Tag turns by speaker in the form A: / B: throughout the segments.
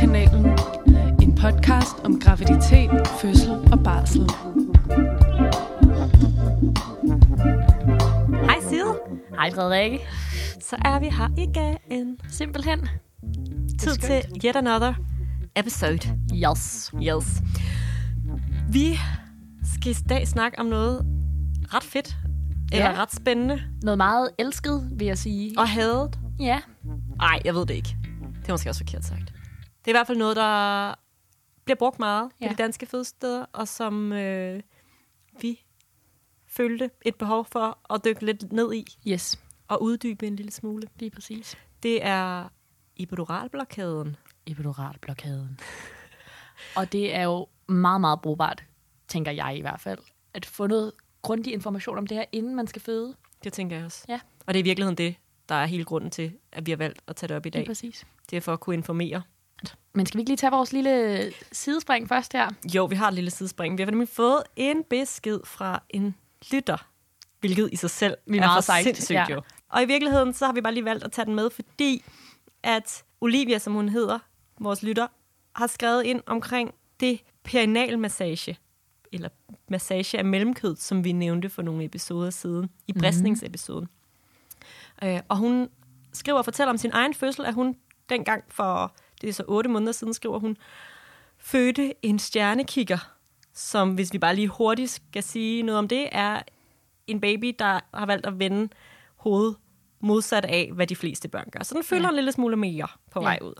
A: Fødselskanalen. En podcast om graviditet, fødsel og barsel.
B: Hej Side.
C: Hej Frederikke.
B: Så er vi her igen.
C: Simpelthen.
B: Tid til yet another episode.
C: Yes.
B: Yes. Vi skal i dag snakke om noget ret fedt. Eller
C: Ja.
B: ret spændende.
C: Noget meget elsket, vil jeg sige.
B: Og hadet.
C: ja.
B: Nej, jeg ved det ikke. Det er måske også forkert sagt. Det er i hvert fald noget, der bliver brugt meget ja. På de danske fødesteder, og som øh, vi følte et behov for at dykke lidt ned i
C: Yes,
B: og uddybe en lille smule.
C: lige præcis.
B: Det er epiduralblokaden.
C: Epiduralblokaden. Og det er jo meget, meget brugbart, tænker jeg i hvert fald, at få noget grundig information om det her, inden man skal føde.
B: Det tænker jeg også.
C: Ja.
B: Og det er i virkeligheden det, der er hele grunden til, at vi har valgt at tage det op i
C: Lige
B: dag.
C: præcis.
B: Det er for at kunne informere.
C: Men skal vi ikke lige tage vores lille sidespring først her?
B: Jo, vi har et lille sidespring. Vi har nemlig fået en besked fra en lytter, hvilket i sig selv
C: Vi er meget sejt,
B: sindssygt
C: ja.
B: jo. Og i virkeligheden, så har vi bare lige valgt at tage den med, fordi at Olivia, som hun hedder, vores lytter, har skrevet ind omkring det perinealmassage, eller massage af mellemkød, som vi nævnte for nogle episoder siden, i bristningsepisoden. Øh, og hun skriver og fortæller om sin egen fødsel, at hun dengang for, det er så otte måneder siden, skriver hun, fødte en stjernekikker, som hvis vi bare lige hurtigt skal sige noget om det, er en baby, der har valgt at vende hovedet modsat af, hvad de fleste børn gør. Så den følger
C: Ja.
B: en lille smule mere på
C: Ja.
B: vej ud.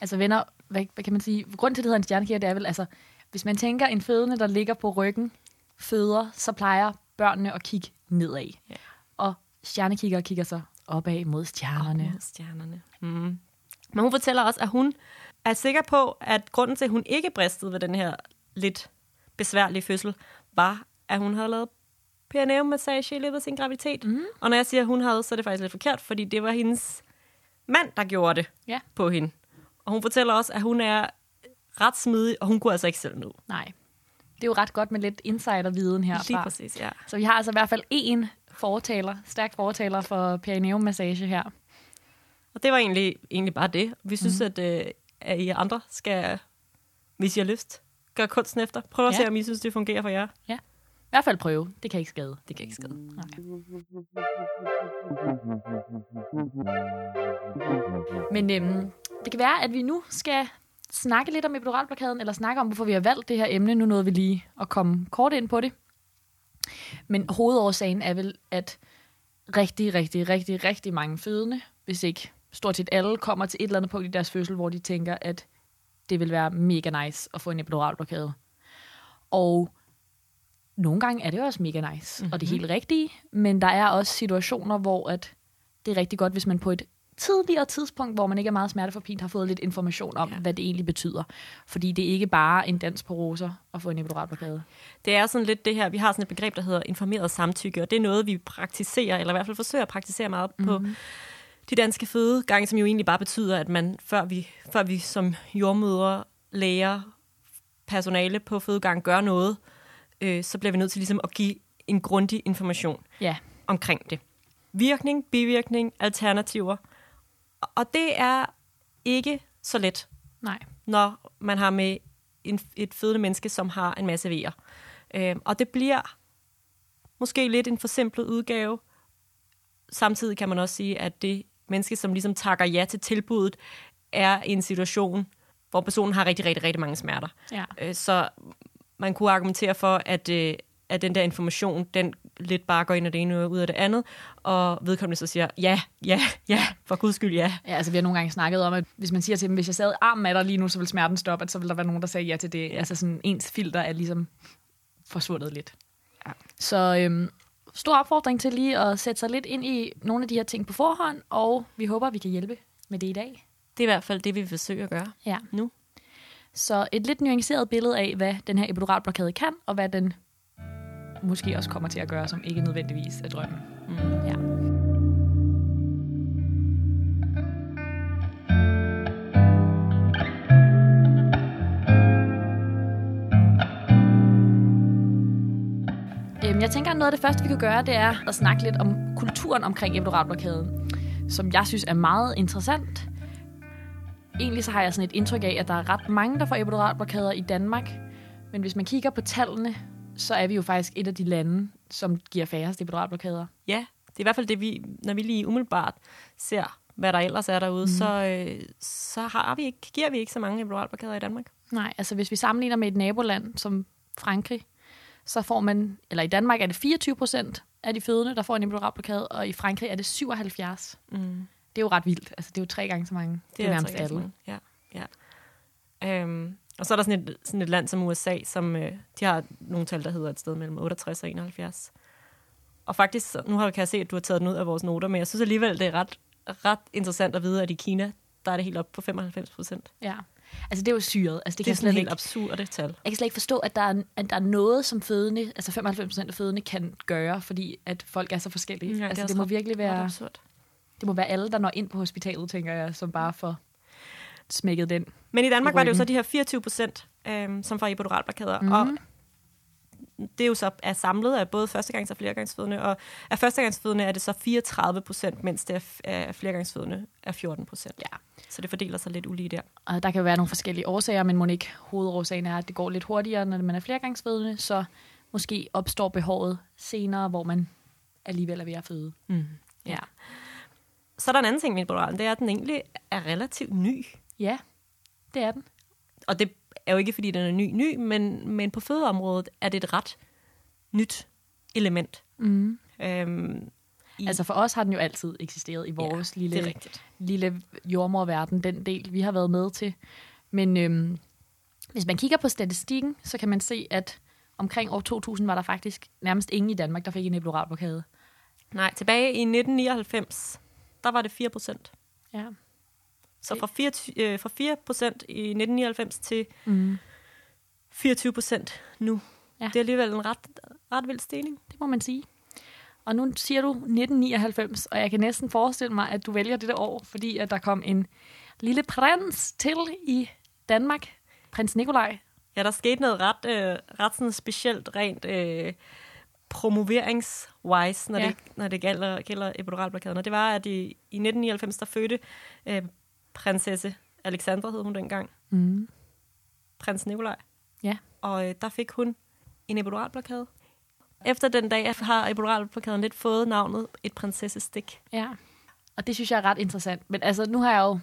C: Altså venner, hvad, hvad kan man sige? Grunden til, at det hedder en stjernekirke, det er vel, altså, hvis man tænker en fødende, der ligger på ryggen, føder, så plejer børnene at kigge nedad.
B: Ja.
C: Og stjernekikker kigger så opad mod stjernerne.
B: Mod stjernerne. Mm. Men hun fortæller også, at hun er sikker på, at grunden til, at hun ikke bristede ved den her lidt besværlige fødsel, var, at hun havde lavet perineum-massage i løbet af sin graviditet. Mm. Og når jeg siger, at hun havde, så er det faktisk lidt forkert, fordi det var hendes mand, der gjorde det
C: Ja.
B: på hende. Og hun fortæller også, at hun er ret smidig, og hun kunne altså ikke selv nå.
C: Nej. Det er jo ret godt med lidt insiderviden
B: Lige
C: herfra.
B: præcis, ja.
C: Så vi har altså i hvert fald én fortaler, stærk fortaler for perineum-massage her.
B: Og det var egentlig, egentlig bare det. Vi synes, mm. at, øh, at I andre skal, hvis I har lyst, gøre kunsten efter. Prøv at
C: Ja.
B: se, om I synes, det fungerer for jer.
C: I hvert fald prøve. Det kan ikke skade.
B: Det kan ikke skade.
C: Men øhm, det kan være, at vi nu skal snakke lidt om epiduralblokaden, eller snakke om, hvorfor vi har valgt det her emne. Nu nåede vi lige at komme kort ind på det. Men hovedårsagen er vel, at rigtig, rigtig, rigtig, rigtig mange fødende, hvis ikke stort set alle, kommer til et eller andet punkt i deres fødsel, hvor de tænker, at det vil være mega nice at få en epiduralblokade. Og nogle gange er det også mega nice, mm-hmm. og det er helt rigtige, men der er også situationer, hvor at det er rigtig godt, hvis man på et tidligere tidspunkt, hvor man ikke er meget smerteforpint, har fået lidt information om,
B: Ja.
C: hvad det egentlig betyder. Fordi det er ikke bare en dans på roser at få en epiduralblokade.
B: Det er sådan lidt det her, vi har sådan et begreb, der hedder informeret samtykke, og det er noget, vi praktiserer, eller i hvert fald forsøger at praktisere meget mm. på de danske fødegange, som jo egentlig bare betyder, at man, før vi, før vi som jordmødre, læger, personale på fødegang gør noget, øh, så bliver vi nødt til ligesom at give en grundig information
C: Ja,
B: omkring det. Virkning, bivirkning, alternativer. Og- det er ikke så let,
C: nej.
B: når man har med en, et fødende menneske, som har en masse vejer. Øh, og det bliver måske lidt en forsimplet udgave. Samtidig kan man også sige, at det menneske, som ligesom takker ja til tilbuddet, er i en situation, hvor personen har rigtig, rigtig, rigtig mange smerter.
C: Ja.
B: Øh, Så man kunne argumentere for, at, øh, at den der information, den lidt bare går ind af det ene og ud af det andet, og vedkommende så siger, ja, ja, ja, for guds skyld, ja.
C: Ja, altså vi har nogle gange snakket om, at hvis man siger til dem, hvis jeg sad armen af dig lige nu, så vil smerten stoppe, at så vil der være nogen, der sagde ja til det. Ja. Altså sådan, ens filter er ligesom forsvundet lidt.
B: Ja.
C: Så øhm, stor opfordring til lige at sætte sig lidt ind i nogle af de her ting på forhånd, og vi håber, vi kan hjælpe med det i dag.
B: Det er i hvert fald det, vi vil forsøge at gøre
C: Ja.
B: nu.
C: Så et lidt nuanceret billede af, hvad den her epiduralblokade kan, og hvad den måske også kommer til at gøre, som ikke nødvendigvis er drømmen.
B: Mm.
C: Ja. Jeg tænker, at noget af det første, vi kan gøre, det er at snakke lidt om kulturen omkring epiduralblokaden, som jeg synes er meget interessant. egentlig så har jeg sådan et indtryk af, at der er ret mange, der får epiduralblokader i Danmark. Men hvis man kigger på tallene, så er vi jo faktisk et af de lande, som giver færrest epiduralblokader.
B: Ja, det er i hvert fald det, vi, når vi lige umiddelbart ser, hvad der ellers er derude, mm. så, øh, så har vi ikke, giver vi ikke så mange epiduralblokader i Danmark.
C: Nej, altså hvis vi sammenligner med et naboland som Frankrig, så får man, eller i Danmark er det 24 procent af de fødende, der får en epiduralblokade, og i Frankrig er det 77.
B: Mm.
C: Det er jo ret vildt. Altså, det er jo tre gange så mange.
B: Det er, nærmest alle. Ja, ja. Øhm, og så er der sådan et, sådan et land som USA, som øh, de har nogle tal, der hedder et sted mellem 68 og 71. Og faktisk, nu har, kan jeg se, at du har taget den ud af vores noter, men jeg synes alligevel, det er ret, ret interessant at vide, at i Kina, der er det helt op på 95 procent.
C: Ja. Altså, det er jo syret. Altså,
B: det, det kan er sådan helt absurd det tal.
C: Jeg kan slet ikke forstå, at der, er, at der er noget, som fødende, altså 95 procent af fødende kan gøre, fordi at folk er så forskellige. Ja, altså, det, det må virkelig være... Absurd. Det må være alle, der når ind på hospitalet, tænker jeg, som bare får smækket den.
B: Men i Danmark i var det jo så de her 24 procent, øhm, som får epiduralblokader. Mm. Og det er jo så er samlet af både førstegangs- og flergangsfødende, og af førstegangsfødende er det så 34 procent, mens det er flergangsfødende er 14 procent.
C: Ja.
B: Så det fordeler sig lidt ulige der.
C: Og der kan jo være nogle forskellige årsager, men ikke hovedårsagen er, at det går lidt hurtigere, når man er flergangsfødende, så måske opstår behovet senere, hvor man alligevel er ved at føde.
B: Mm. Ja. Så er der en anden ting med epiduralen, det er, at den egentlig er relativt ny.
C: Ja, det er den.
B: Og det er jo ikke, fordi den er ny, ny, men, men på fødeområdet er det et ret nyt element.
C: Mm. Øhm, i... Altså for os har den jo altid eksisteret i vores ja, lille, lille jordmorverden, den del, vi har været med til. Men øhm, hvis man kigger på statistikken, så kan man se, at omkring år 2000 var der faktisk nærmest ingen i Danmark, der fik en epiduralblokade.
B: Nej, tilbage i 1999, der var det 4 procent.
C: Ja.
B: Så fra 4, øh, fra 4 procent i 1999 til mm. 24 procent nu. Ja. Det er alligevel en ret, ret vild stigning.
C: Det må man sige. Og nu siger du 1999, og jeg kan næsten forestille mig, at du vælger det der år, fordi at der kom en lille prins til i Danmark, prins Nikolaj.
B: Ja, der skete noget ret, øh, ret sådan specielt rent øh, promoveringswise, når, ja. det, når det gælder, gælder epiduralblokaden. Og det var, at i, i 1999, der fødte øh, prinsesse Alexandra, hed hun dengang,
C: mm.
B: prins Nikolaj.
C: Ja.
B: Og øh, der fik hun en epiduralblokade. Efter den dag har epiduralblokaden lidt fået navnet et prinsessestik.
C: Ja, og det synes jeg er ret interessant. Men altså, nu har jeg jo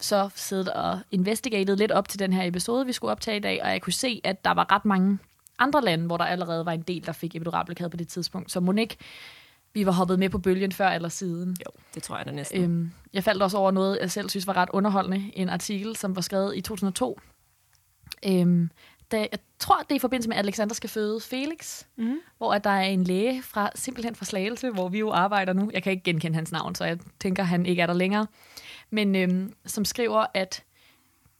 C: så siddet og investigated lidt op til den her episode, vi skulle optage i dag, og jeg kunne se, at der var ret mange andre lande, hvor der allerede var en del, der fik epiduralblokade på det tidspunkt. Så Monique, vi var hoppet med på bølgen før eller siden.
B: Jo, det tror jeg da næsten.
C: Øhm, jeg faldt også over noget, jeg selv synes var ret underholdende. En artikel, som var skrevet i 2002. Øhm, da, jeg tror, det er i forbindelse med, at Alexander skal føde Felix,
B: mm.
C: hvor at der er en læge fra simpelthen fra Slagelse, hvor vi jo arbejder nu. Jeg kan ikke genkende hans navn, så jeg tænker, han ikke er der længere. Men øhm, som skriver, at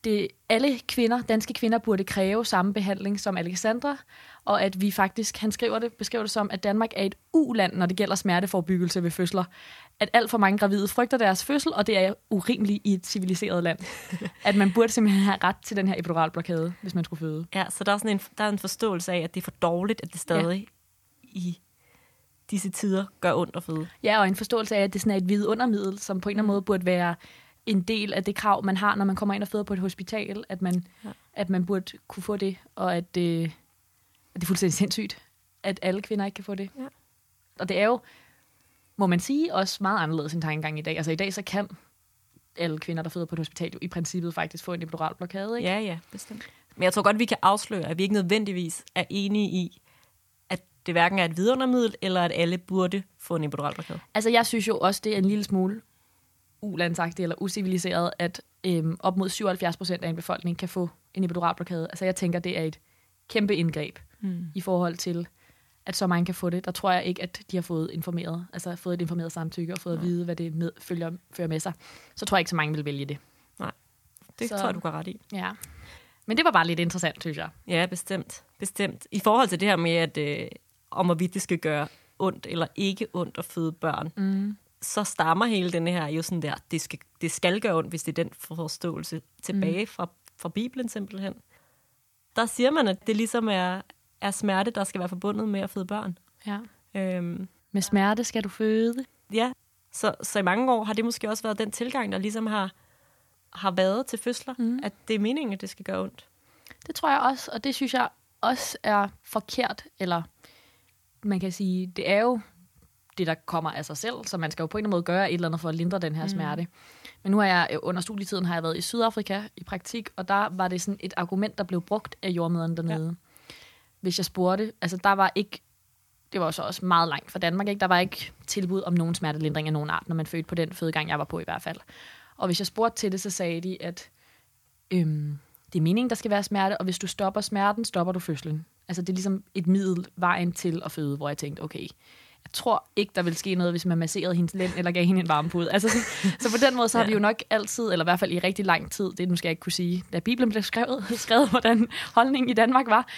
C: det, alle kvinder, danske kvinder burde kræve samme behandling som Alexandra, og at vi faktisk, han skriver det, beskriver det som, at Danmark er et u-land, når det gælder smerteforbyggelse ved fødsler. At alt for mange gravide frygter deres fødsel, og det er urimeligt i et civiliseret land. at man burde simpelthen have ret til den her epiduralblokade, hvis man skulle føde.
B: Ja, så der er, sådan en, der er en forståelse af, at det er for dårligt, at det stadig ja. i disse tider gør ondt at føde.
C: Ja, og en forståelse af, at det sådan er et vidundermiddel, som på en eller anden mm. måde burde være en del af det krav, man har, når man kommer ind og føder på et hospital, at man, ja. at man burde kunne få det, og at, øh, at det er fuldstændig sindssygt, at alle kvinder ikke kan få det.
B: Ja.
C: Og det er jo, må man sige, også meget anderledes end tankegang i dag. Altså i dag, så kan alle kvinder, der føder på et hospital, jo i princippet faktisk få en epidural blokade, ikke?
B: Ja, ja, bestemt. Men jeg tror godt, vi kan afsløre, at vi ikke nødvendigvis er enige i, at det hverken er et vidundermiddel, eller at alle burde få en epidural blokade.
C: Altså jeg synes jo også, det er en lille smule ulandsagtigt eller usiviliseret, at øhm, op mod 77 procent af en befolkning kan få en epiduralblokade. Altså jeg tænker, det er et kæmpe indgreb
B: mm.
C: i forhold til, at så mange kan få det. Der tror jeg ikke, at de har fået informeret, altså fået et informeret samtykke og fået Nej. at vide, hvad det med, følger, fører med sig. Så tror jeg ikke, så mange vil vælge det.
B: Nej, det så, tror jeg, du går ret i.
C: Ja. Men det var bare lidt interessant, synes jeg.
B: Ja, bestemt. bestemt. I forhold til det her med, at øh, om hvorvidt det skal gøre ondt eller ikke ondt at føde børn,
C: mm
B: så stammer hele den her jo sådan der, det skal, det skal gøre ondt, hvis det er den forståelse tilbage mm. fra, fra Bibelen simpelthen. Der siger man, at det ligesom er, er smerte, der skal være forbundet med at føde børn.
C: Ja.
B: Øhm,
C: med smerte skal du føde.
B: Ja, så, så i mange år har det måske også været den tilgang, der ligesom har har været til fødsler, mm. at det er meningen, at det skal gøre ondt.
C: Det tror jeg også, og det synes jeg også er forkert, eller man kan sige, det er jo det, der kommer af sig selv, så man skal jo på en eller anden måde gøre et eller andet for at lindre den her mm. smerte. Men nu har jeg, øh, under studietiden har jeg været i Sydafrika i praktik, og der var det sådan et argument, der blev brugt af jordmøderne dernede. Ja. Hvis jeg spurgte, altså der var ikke, det var så også meget langt fra Danmark, ikke? der var ikke tilbud om nogen smertelindring af nogen art, når man fødte på den fødegang, jeg var på i hvert fald. Og hvis jeg spurgte til det, så sagde de, at øhm, det er meningen, der skal være smerte, og hvis du stopper smerten, stopper du fødslen. Altså det er ligesom et middel vejen til at føde, hvor jeg tænkte, okay, jeg tror ikke, der vil ske noget, hvis man masserede hendes lænd eller gav hende en varmepude. Altså, sådan, så på den måde, så har vi jo nok altid, eller i hvert fald i rigtig lang tid, det nu skal jeg ikke kunne sige, da Bibelen blev skrevet, skrevet hvordan holdningen i Danmark var,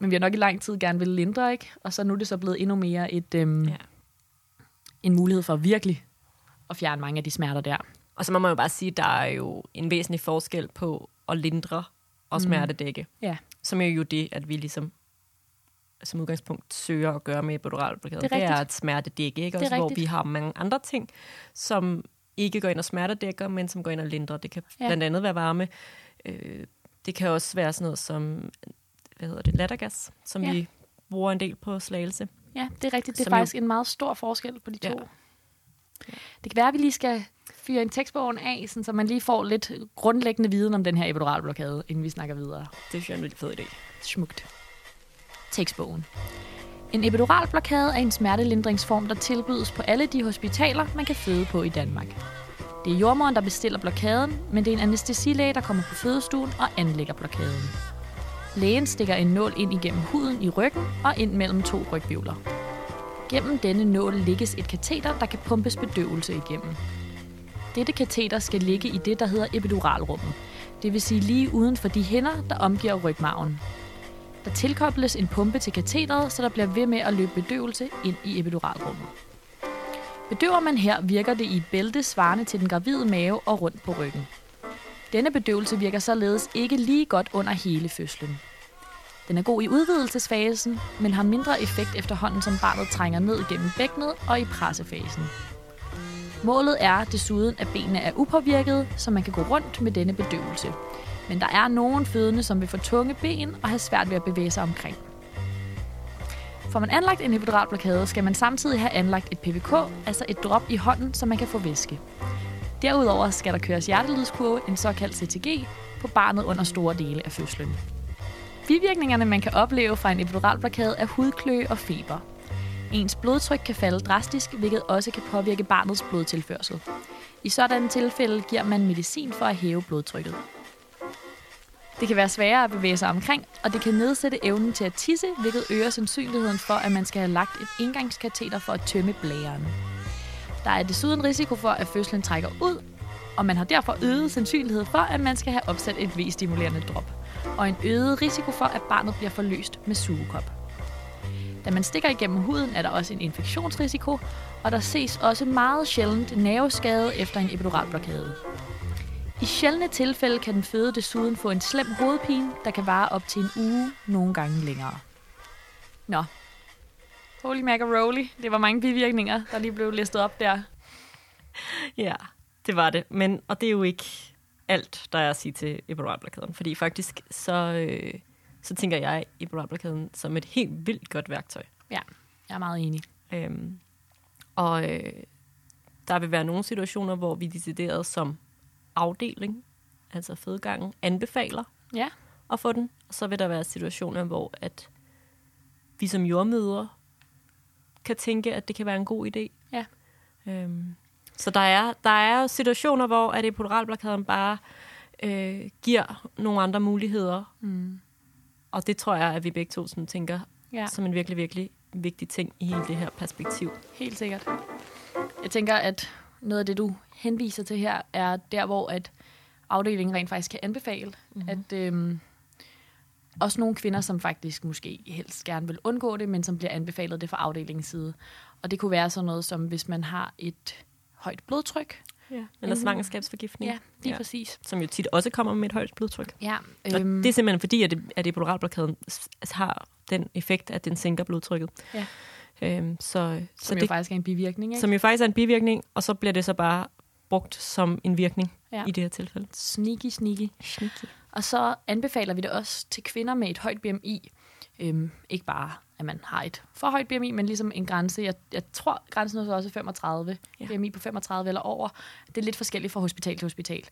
C: men vi har nok i lang tid gerne vil lindre, ikke? Og så nu er det så blevet endnu mere et, øhm, ja. En mulighed for virkelig at fjerne mange af de smerter der.
B: Og så må man jo bare sige, at der er jo en væsentlig forskel på at lindre og smertedække.
C: Ja.
B: Som er jo det, at vi ligesom som udgangspunkt søger at gøre med epiduralblokade.
C: Det er
B: det er
C: rigtigt.
B: et smertedække, ikke?
C: Det er
B: Også, hvor
C: rigtigt.
B: vi har mange andre ting, som ikke går ind og smertedækker, men som går ind og lindrer. Det kan
C: ja.
B: blandt andet være varme. Øh, det kan også være sådan noget som, hvad hedder det, lattergas, som
C: Ja.
B: ja. vi bruger en del på slagelse.
C: Ja, det er rigtigt. Det er
B: Som jo-
C: faktisk en meget stor forskel på de to.
B: Ja.
C: Det kan være, at vi lige skal fyre en tekstbogen af, sådan, så man lige får lidt grundlæggende viden om den her epiduralblokade, inden vi snakker videre.
B: Det synes jeg er en vildt fed idé.
C: Smukt. Tekstbogen. En epiduralblokade er en smertelindringsform, der tilbydes på alle de hospitaler, man kan føde på i Danmark. Det er jordmoren, der bestiller blokaden, men det er en anestesilæge, der kommer på fødestuen og anlægger blokaden. Lægen stikker en nål ind igennem huden i ryggen og ind mellem to rygvivler. Gennem denne nål lægges et kateter, der kan pumpes bedøvelse igennem. Dette kateter skal ligge i det, der hedder epiduralrummet, det vil sige lige uden for de hænder, der omgiver rygmarven. Der tilkobles en pumpe til kateteret, så der bliver ved med at løbe bedøvelse ind i epiduralrummet. Bedøver man her, virker det i et bælte svarende til den gravide mave og rundt på ryggen. Denne bedøvelse virker således ikke lige godt under hele fødslen. Den er god i udvidelsesfasen, men har mindre effekt efterhånden, som barnet trænger ned gennem bækkenet og i pressefasen. Målet er desuden, at benene er upåvirket, så man kan gå rundt med denne bedøvelse. Men der er nogen fødende, som vil få tunge ben og have svært ved at bevæge sig omkring. Får man anlagt en epiduralblokade, skal man samtidig have anlagt et PVK, altså et drop i hånden, så man kan få væske. Derudover skal der køres hjertelydskurve, en såkaldt CTG, på barnet under store dele af fødslen. Bivirkningerne, man kan opleve fra en epiduralblokade, er hudkløe og feber. Ens blodtryk kan falde drastisk, hvilket også kan påvirke barnets blodtilførsel. I sådanne tilfælde giver man medicin for at hæve blodtrykket. Det kan være sværere at bevæge sig omkring, og det kan nedsætte evnen til at tisse, hvilket øger sandsynligheden for, at man skal have lagt et indgangskateter for at tømme blæren. Der er desuden risiko for, at fødslen trækker ud, og man har derfor øget sandsynlighed for, at man skal have opsat et V-stimulerende drop, og en øget risiko for, at barnet bliver forløst med sugekop. Da man stikker igennem huden, er der også en infektionsrisiko, og der ses også meget sjældent nerveskade efter en epiduralblokade. I sjældne tilfælde kan den føde desuden få en slem hovedpine, der kan vare op til en uge, nogle gange længere. Nå. Holy macaroni. Det var mange bivirkninger, der lige blev listet op der.
B: Ja, det var det. Men, og det er jo ikke alt, der er at sige til epiduralblokaden. Fordi faktisk, så, øh, så tænker jeg epiduralblokaden som et helt vildt godt værktøj.
C: Ja, jeg er meget enig.
B: Øhm, og øh, der vil være nogle situationer, hvor vi decideret som afdeling, altså fødegangen, anbefaler
C: Ja,
B: at få den. Og så vil der være situationer, hvor at vi som jordmødre kan tænke, at det kan være en god idé.
C: Ja.
B: Øhm, så der er, der er situationer, hvor at epiduralblokaden bare øh, giver nogle andre muligheder.
C: Mm.
B: Og det tror jeg, at vi begge to sådan, tænker
C: ja.
B: som en virkelig, virkelig vigtig ting i hele det her perspektiv.
C: Helt sikkert. Jeg tænker, at noget af det, du henviser til her, er der, hvor at afdelingen rent faktisk kan anbefale, mm-hmm. at øhm, også nogle kvinder, som faktisk måske helst gerne vil undgå det, men som bliver anbefalet det fra afdelingens side. Og det kunne være sådan noget som, hvis man har et højt blodtryk.
B: Ja. Eller
C: Enten-
B: svangerskabsforgiftning.
C: Ja, lige ja. Præcis.
B: Som jo tit også kommer med et højt blodtryk.
C: Ja,
B: Øhm. Det er simpelthen fordi, at, det, at epiduralblokaden har den effekt, at den sænker blodtrykket.
C: Ja.
B: Øhm, så, så
C: som jo
B: det,
C: faktisk er en bivirkning, ikke?
B: som jo faktisk er en bivirkning, og så bliver det så bare brugt som en virkning
C: ja.
B: i det her tilfælde.
C: Sneaky, sneaky.
B: Sneaky.
C: Og så anbefaler vi det også til kvinder med et højt BMI. Øhm, ikke bare, at man har et for højt BMI, men ligesom en grænse. Jeg, jeg tror, grænsen er også 35. Ja. BMI på 35 eller over. Det er lidt forskelligt fra hospital til hospital.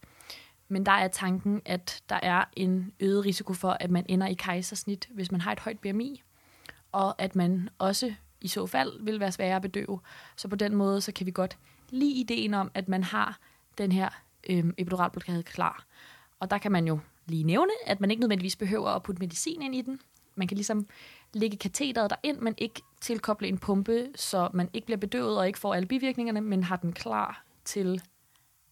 C: Men der er tanken, at der er en øget risiko for, at man ender i kejsersnit, hvis man har et højt BMI. Og at man også i så fald vil være sværere at bedøve. Så på den måde, så kan vi godt lide ideen om, at man har den her øhm, epiduralblokade klar. Og der kan man jo lige nævne, at man ikke nødvendigvis behøver at putte medicin ind i den. Man kan ligesom lægge katheteret derind, men ikke tilkoble en pumpe, så man ikke bliver bedøvet og ikke får alle bivirkningerne, men har den klar til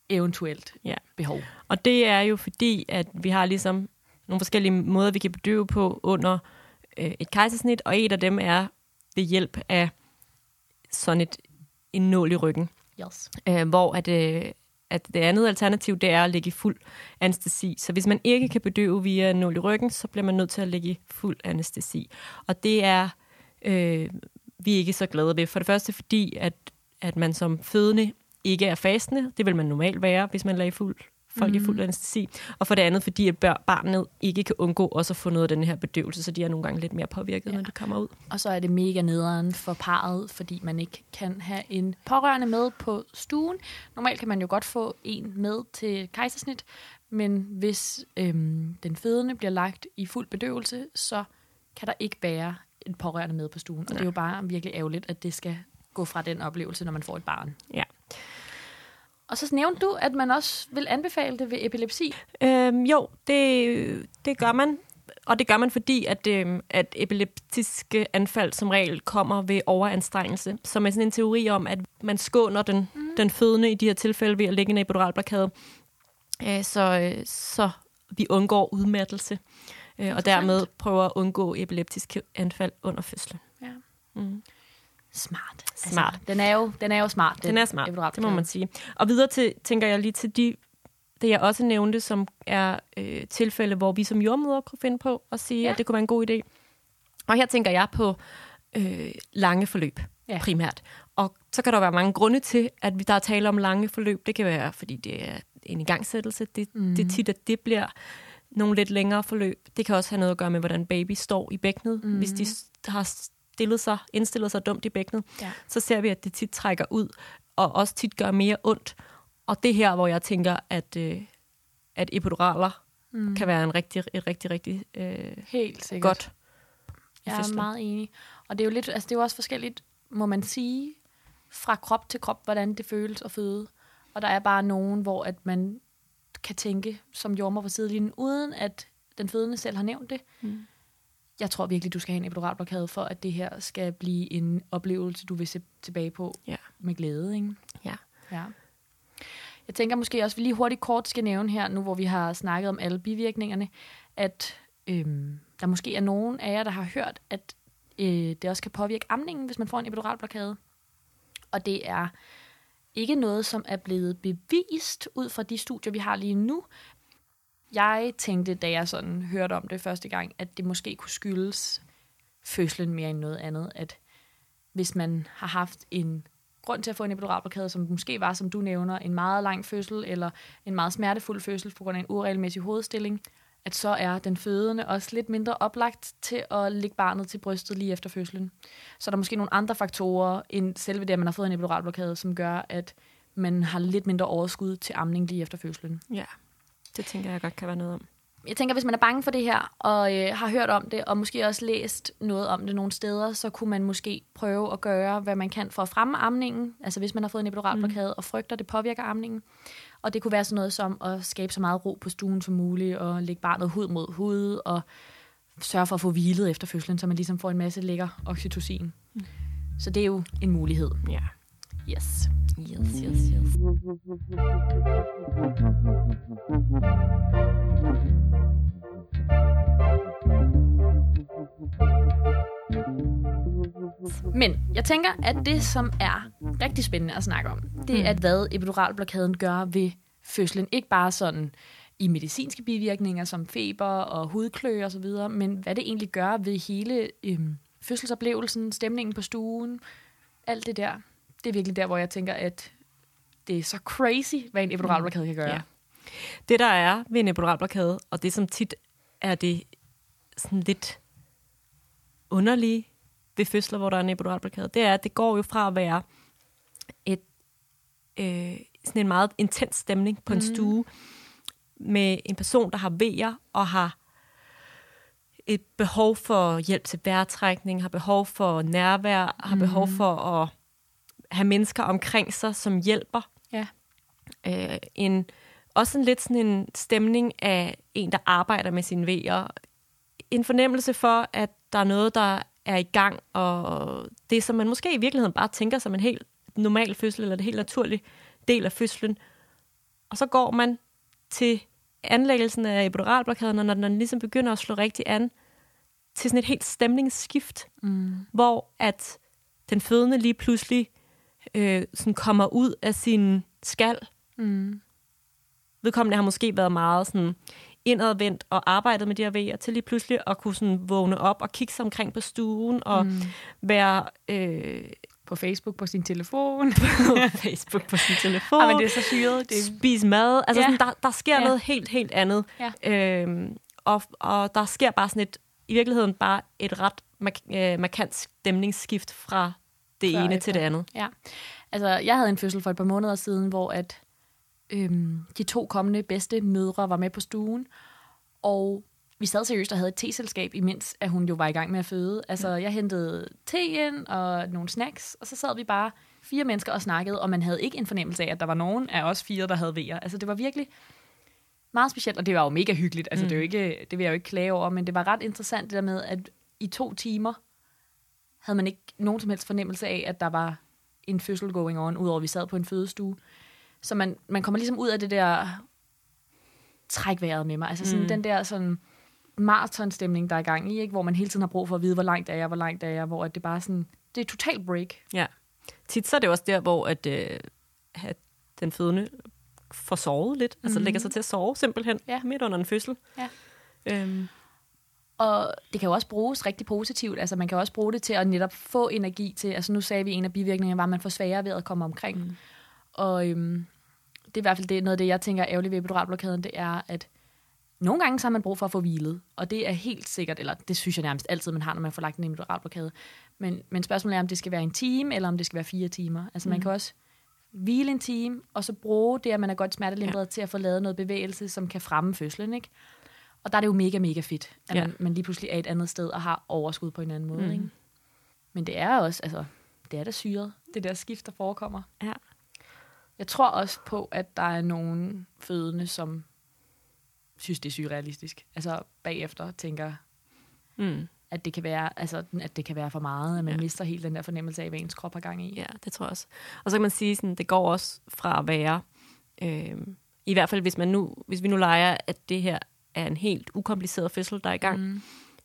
C: eventuelt
B: Ja.
C: behov.
B: Og det er jo fordi, at vi har ligesom nogle forskellige måder, vi kan bedøve på under øh, et kejsersnit, og en af dem er ved hjælp af sådan et, en nål i ryggen.
C: Yes.
B: øh, hvor at, øh, at det andet alternativ, det er at ligge i fuld anestesi. Så hvis man ikke kan bedøve via en nål i ryggen, så bliver man nødt til at ligge i fuld anestesi. Og det er øh, vi er ikke så glade ved. For det første fordi, at, at man som fødende ikke er fastende. Det vil man normalt være, hvis man lader fuld, folk mm. i fuld anestesi. Og for det andet fordi, at bør- barnet ikke kan undgå også at få noget af den her bedøvelse, så de er nogle gange lidt mere påvirket, ja. når de kommer ud.
C: Og så er det mega nederen for parret, fordi man ikke kan have en pårørende med på stuen. Normalt kan man jo godt få en med til kejsersnit, men hvis øhm, den fødende bliver lagt i fuld bedøvelse, så kan der ikke være en pårørende med på stuen. Og det er jo bare virkelig ærgerligt, at det skal gå fra den oplevelse, når man får et barn.
B: Ja.
C: Og så nævnte du, at man også vil anbefale det ved epilepsi.
B: Øhm, jo, det, det gør man. Og det gør man, fordi at, øhm, at epileptiske anfald som regel kommer ved overanstrengelse. Som er sådan en teori om, at man skåner den, mm. den fødende i de her tilfælde ved at lægge en epiduralblokade. Øh, så, øh, så vi undgår udmattelse. Øh, og dermed prøver at undgå epileptiske anfald under fødslen.
C: Ja.
B: Mm.
C: Smart.
B: Smart.
C: Altså, den, er jo, den er jo smart.
B: Den er smart, det må man sige. Og videre til, tænker jeg lige til de, det jeg også nævnte, som er øh, tilfælde, hvor vi som jordmøder kunne finde på at sige,
C: Ja.
B: at det kunne være en god idé. Og her tænker jeg på øh, lange forløb
C: Ja.
B: primært. Og så kan der være mange grunde til, at vi der er tale om lange forløb. Det kan være, fordi det er en igangsættelse. Det,
C: Mhm.
B: mm. det er tit, at det bliver nogle lidt længere forløb. Det kan også have noget at gøre med, hvordan baby står i bækkenet.
C: Mhm.
B: Mm. Hvis de s- har stillet sig, indstillet sig dumt i bækkenet,
C: Ja.
B: så ser vi, at det tit trækker ud, og også tit gør mere ondt. Og det er her, hvor jeg tænker, at, øh, at epiduraler mm. kan være en rigtig, et rigtig, rigtig øh,
C: Helt sikkert.
B: godt
C: Jeg er meget enig. Og det er jo lidt, altså det er jo også forskelligt, må man sige, fra krop til krop, hvordan det føles at føde. Og der er bare nogen, hvor at man kan tænke som jordmor på sidelinjen, uden at den fødende selv har nævnt det.
B: Mm.
C: Jeg tror virkelig, du skal have en epiduralblokade, for at det her skal blive en oplevelse, du vil se tilbage på
B: Ja.
C: med glæde. Ikke?
B: Ja.
C: Ja. Jeg tænker måske også, at vi lige hurtigt kort skal nævne her, nu hvor vi har snakket om alle bivirkningerne, at øhm, der måske er nogen af jer, der har hørt, at øh, det også kan påvirke amningen, hvis man får en epiduralblokade. Og det er ikke noget, som er blevet bevist ud fra de studier, vi har lige nu. Jeg tænkte, da jeg sådan hørte om det første gang, at det måske kunne skyldes fødslen mere end noget andet, at hvis man har haft en grund til at få en epiduralblokade, som måske var, som du nævner, en meget lang fødsel, eller en meget smertefuld fødsel på grund af en uregelmæssig hovedstilling, at så er den fødende også lidt mindre oplagt til at lægge barnet til brystet lige efter fødslen. Så er der måske nogle andre faktorer end selve det, at man har fået en epiduralblokade, som gør, at man har lidt mindre overskud til amning lige efter fødslen.
B: Ja, det tænker jeg godt kan være noget om.
C: Jeg tænker, hvis man er bange for det her, og øh, har hørt om det, og måske også læst noget om det nogle steder, så kunne man måske prøve at gøre, hvad man kan for at fremme amningen. Altså hvis man har fået en epiduralblokade mm. og frygter, det påvirker amningen. Og det kunne være sådan noget som at skabe så meget ro på stuen som muligt, og lægge barnet hud mod hud, og sørge for at få hvilet efter fødslen, så man ligesom får en masse lækker oxytocin. Mm. Så det er jo en mulighed.
B: Ja.
C: Yes.
B: Yes, yes, yes.
C: Men jeg tænker, at det, som er rigtig spændende at snakke om, det er, at hvad epiduralblokaden gør ved fødslen. Ikke bare sådan i medicinske bivirkninger som feber og hudklø og så videre, men hvad det egentlig gør ved hele øhm, fødselsoplevelsen, stemningen på stuen, alt det der. Det er virkelig der, hvor jeg tænker, at det er så crazy, hvad en epiduralblokade kan gøre.
B: Ja. Det, der er ved en epiduralblokade, og det som tit er det sådan lidt underlige ved fødsler, hvor der er en epiduralblokade, det er, at det går jo fra at være et, øh, sådan en meget intens stemning på en
C: Mhm.
B: stue, med en person, der har vejer og har et behov for hjælp til vejrtrækning, har behov for nærvær, har behov
C: Mhm.
B: for at have mennesker omkring sig, som hjælper.
C: Ja.
B: Øh, en, også en lidt sådan en stemning af en, der arbejder med sine vejer. En fornemmelse for, at der er noget, der er i gang, og det, som man måske i virkeligheden bare tænker som en helt normal fødsel, eller det helt naturlig del af fødslen. Og så går man til anlæggelsen af epiduralblokaden, og når den ligesom begynder at slå rigtig an, til sådan et helt stemningsskift,
C: Mm.
B: hvor at den fødende lige pludselig øh, sådan kommer ud af sin skal.
C: Mm.
B: Vedkommende har måske været meget sådan indadvendt og arbejdet med de her vejer, til lige pludselig at kunne sådan vågne op og kigge sig omkring på stuen og
C: Mm.
B: være øh,
C: På Facebook, på sin telefon.
B: på Facebook på sin telefon.
C: Ja, men det er så syret. Det
B: spise mad. Altså
C: Ja.
B: sådan, der, der sker
C: ja.
B: noget helt, helt andet.
C: Ja.
B: Øhm, og, og der sker bare sådan et, i virkeligheden bare et ret mark- øh, markant stemningsskift fra det
C: Før
B: ene
C: efter.
B: til det andet.
C: ja. Altså, jeg havde en fødsel for et par måneder siden, hvor at, øhm, de to kommende bedste mødre var med på stuen, og vi sad seriøst og havde et teselskab, imens at hun jo var i gang med at føde. Altså, jeg hentede te ind og nogle snacks, og så sad vi bare fire mennesker og snakkede, og man havde ikke en fornemmelse af, at der var nogen af os fire, der havde vejer. Altså, det var virkelig meget specielt, og det var jo mega hyggeligt. Altså, mm. det, er jo ikke, det vil jeg jo ikke klage over, men det var ret interessant det der med, at i to timer havde man ikke nogen som helst fornemmelse af, at der var en fødsel going on, udover at vi sad på en fødestue. Så man, man kommer ligesom ud af det der træk vejret med mig. Altså sådan
B: Mm.
C: mm. den der sådan maratonstemning, der er i gang i, ikke? hvor man hele tiden har brug for at vide, hvor langt er jeg, hvor langt er jeg, hvor at det bare sådan, det er totalt break.
B: Tit så er det også der, hvor at, øh, at den fødende får sovet lidt. Altså
C: Mhm.
B: lægger sig til at sove simpelthen
C: Ja.
B: midt under en fødsel.
C: Ja.
B: Øhm,
C: Og det kan jo også bruges rigtig positivt. Altså man kan også bruge det til at netop få energi til, altså nu sagde vi, at en af bivirkningerne var, at man får sværere ved at komme omkring. Mm. Og øhm, det er i hvert fald det, noget af det, jeg tænker er ærgerligt ved epiduralblokaden, det er, at nogle gange så har man brug for at få hvilet. Og det er helt sikkert, eller det synes jeg nærmest altid, man har, når man får lagt en epiduralblokade. Men, men spørgsmålet er, om det skal være en time, eller om det skal være fire timer. Altså mm. man kan også hvile en time, og så bruge det, at man er godt smertelindret, ja. til at få lavet noget bevægelse, som kan fremme fødslen. Ikke? Og der er det jo mega, mega fedt, at
B: Ja.
C: man, man lige pludselig er et andet sted og har overskud på en anden måde.
B: Mm.
C: Ikke? Men det er også, altså, det er da syret, det der skift, der forekommer.
B: Ja.
C: Jeg tror også på, at der er nogle fødende, som synes, det er surrealistisk. Altså bagefter tænker,
B: mm.
C: at det kan være, altså, at det kan være for meget, at man
B: ja.
C: mister helt den der fornemmelse af, hvad ens krop har gang i.
B: Ja, det tror jeg også. Og så kan man sige, sådan, det går også fra at være, øh, i hvert fald hvis, man nu, hvis vi nu leger, at det her er en helt ukompliceret fødsel, der er i gang, mm.
C: Mm.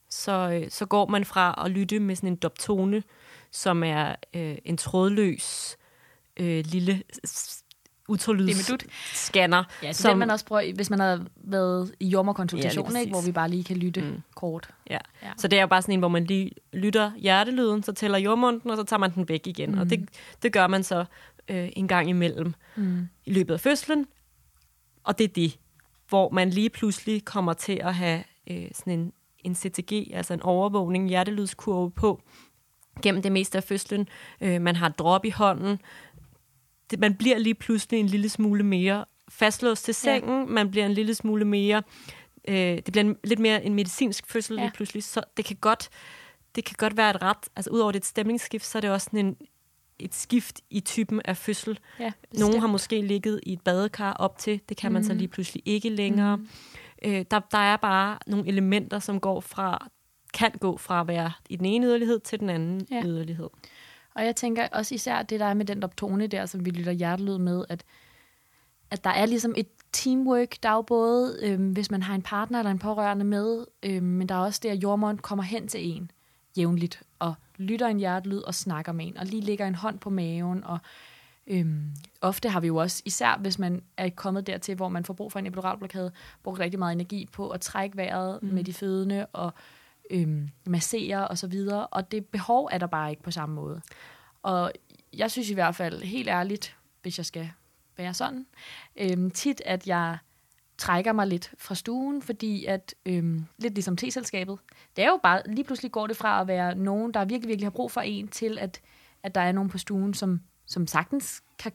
B: så, øh, så går man fra at lytte med sådan en doptone, som er øh, en trådløs øh, lille s- ultralyds
C: Dimedut.
B: scanner.
C: Ja,
B: som-
C: som, man også prøver, hvis man har været i
B: lige
C: ja, ikke, hvor vi bare lige kan lytte
B: Mm.
C: mm. kort.
B: Ja.
C: Ja.
B: Så det er jo bare sådan en, hvor man lige lytter hjertelyden, så tæller jordmunden, og så tager man den væk igen. Mm. Og det, det gør man så øh, en gang imellem
C: Mm.
B: i løbet af fødslen. Og det er det, hvor man lige pludselig kommer til at have øh, sådan en, en CTG, altså en overvågning, hjertelydskurve på, gennem det meste af fødslen. Øh, man har et drop i hånden. Det, man bliver lige pludselig en lille smule mere fastlåst til sengen. Ja. Man bliver en lille smule mere... Øh, det bliver en, lidt mere en medicinsk fødsel ja. Lige pludselig. Så det kan godt, det kan godt være et ret... Altså udover det et stemningsskift, så er det også sådan en, et skift i typen af fødsel.
C: Ja,
B: Nogle har måske ligget i et badekar op til, det kan man så
C: Mhm.
B: lige pludselig ikke længere.
C: Mhm.
B: Øh, der, der er bare nogle elementer, som går fra kan gå fra at være i den ene yderlighed til den anden
C: ja.
B: Yderlighed.
C: Og jeg tænker også især det, der er med den doptone der, som vi lytter hjertelyd med, at, at der er ligesom et teamwork. Der er jo både, øhm, hvis man har en partner eller en pårørende med, øhm, men der er også det, at jordmoren kommer hen til en jævnligt og lytter en hjertelyd og snakker med en, og lige lægger en hånd på maven. Og øhm, ofte har vi jo også, især hvis man er kommet dertil, hvor man får brug for en epiduralblokade, brugt rigtig meget energi på at trække vejret mm. med de fødende og øhm, massere og så videre, og det behov er der bare ikke på samme måde. Og jeg synes i hvert fald, helt ærligt, hvis jeg skal være sådan. Øhm, tit, at jeg trækker mig lidt fra stuen, fordi at, øhm, lidt ligesom T-selskabet, det er jo bare, lige pludselig går det fra at være nogen, der virkelig, virkelig har brug for en, til at, at der er nogen på stuen, som, som sagtens kan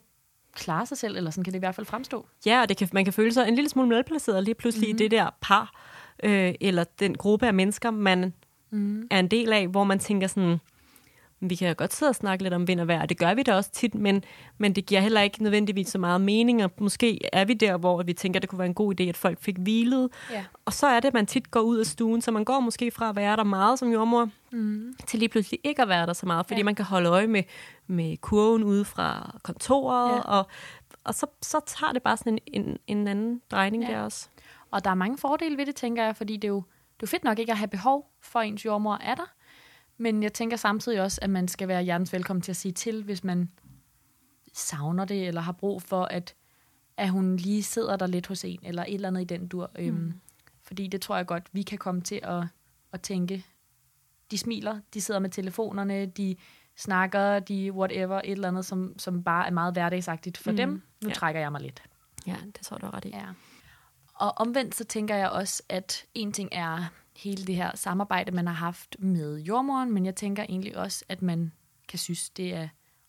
C: klare sig selv, eller sådan kan det i hvert fald fremstå.
B: Ja, og det kan, man kan føle sig en lille smule medplaceret lige pludselig mm-hmm. i det der par, øh, eller den gruppe af mennesker, man mm. er en del af, hvor man tænker sådan, vi kan godt sidde og snakke lidt om vind og vejr, og det gør vi da også tit, men, men det giver heller ikke nødvendigvis så meget mening, og måske er vi der, hvor vi tænker, at det kunne være en god idé, at folk fik hvilet.
C: Ja.
B: Og så er det, at man tit går ud af stuen, så man går måske fra at være der meget som jordmor, mm. til lige pludselig ikke at være der så meget, fordi ja. man kan holde øje med, med kurven ude fra kontoret, ja. og, og så, så tager det bare sådan en, en, en anden drejning ja. der også.
C: Og der er mange fordele ved det, tænker jeg, fordi det er jo det er fedt nok ikke at have behov for ens jordmor er der, men jeg tænker samtidig også, at man skal være hjertens velkommen til at sige til, hvis man savner det, eller har brug for, at, at hun lige sidder der lidt hos en, eller et eller andet i den dur. Øhm, mm. Fordi det tror jeg godt, vi kan komme til at, at tænke. De smiler, de sidder med telefonerne, de snakker, de whatever, et eller andet, som, som bare er meget hverdagsagtigt for mm. dem. Nu ja. trækker jeg mig lidt.
B: Ja, det tror du ret i.
C: Ja. Og omvendt så tænker jeg også, at en ting er hele det her samarbejde, man har haft med jordmoren, men jeg tænker egentlig også, at man kan synes, det er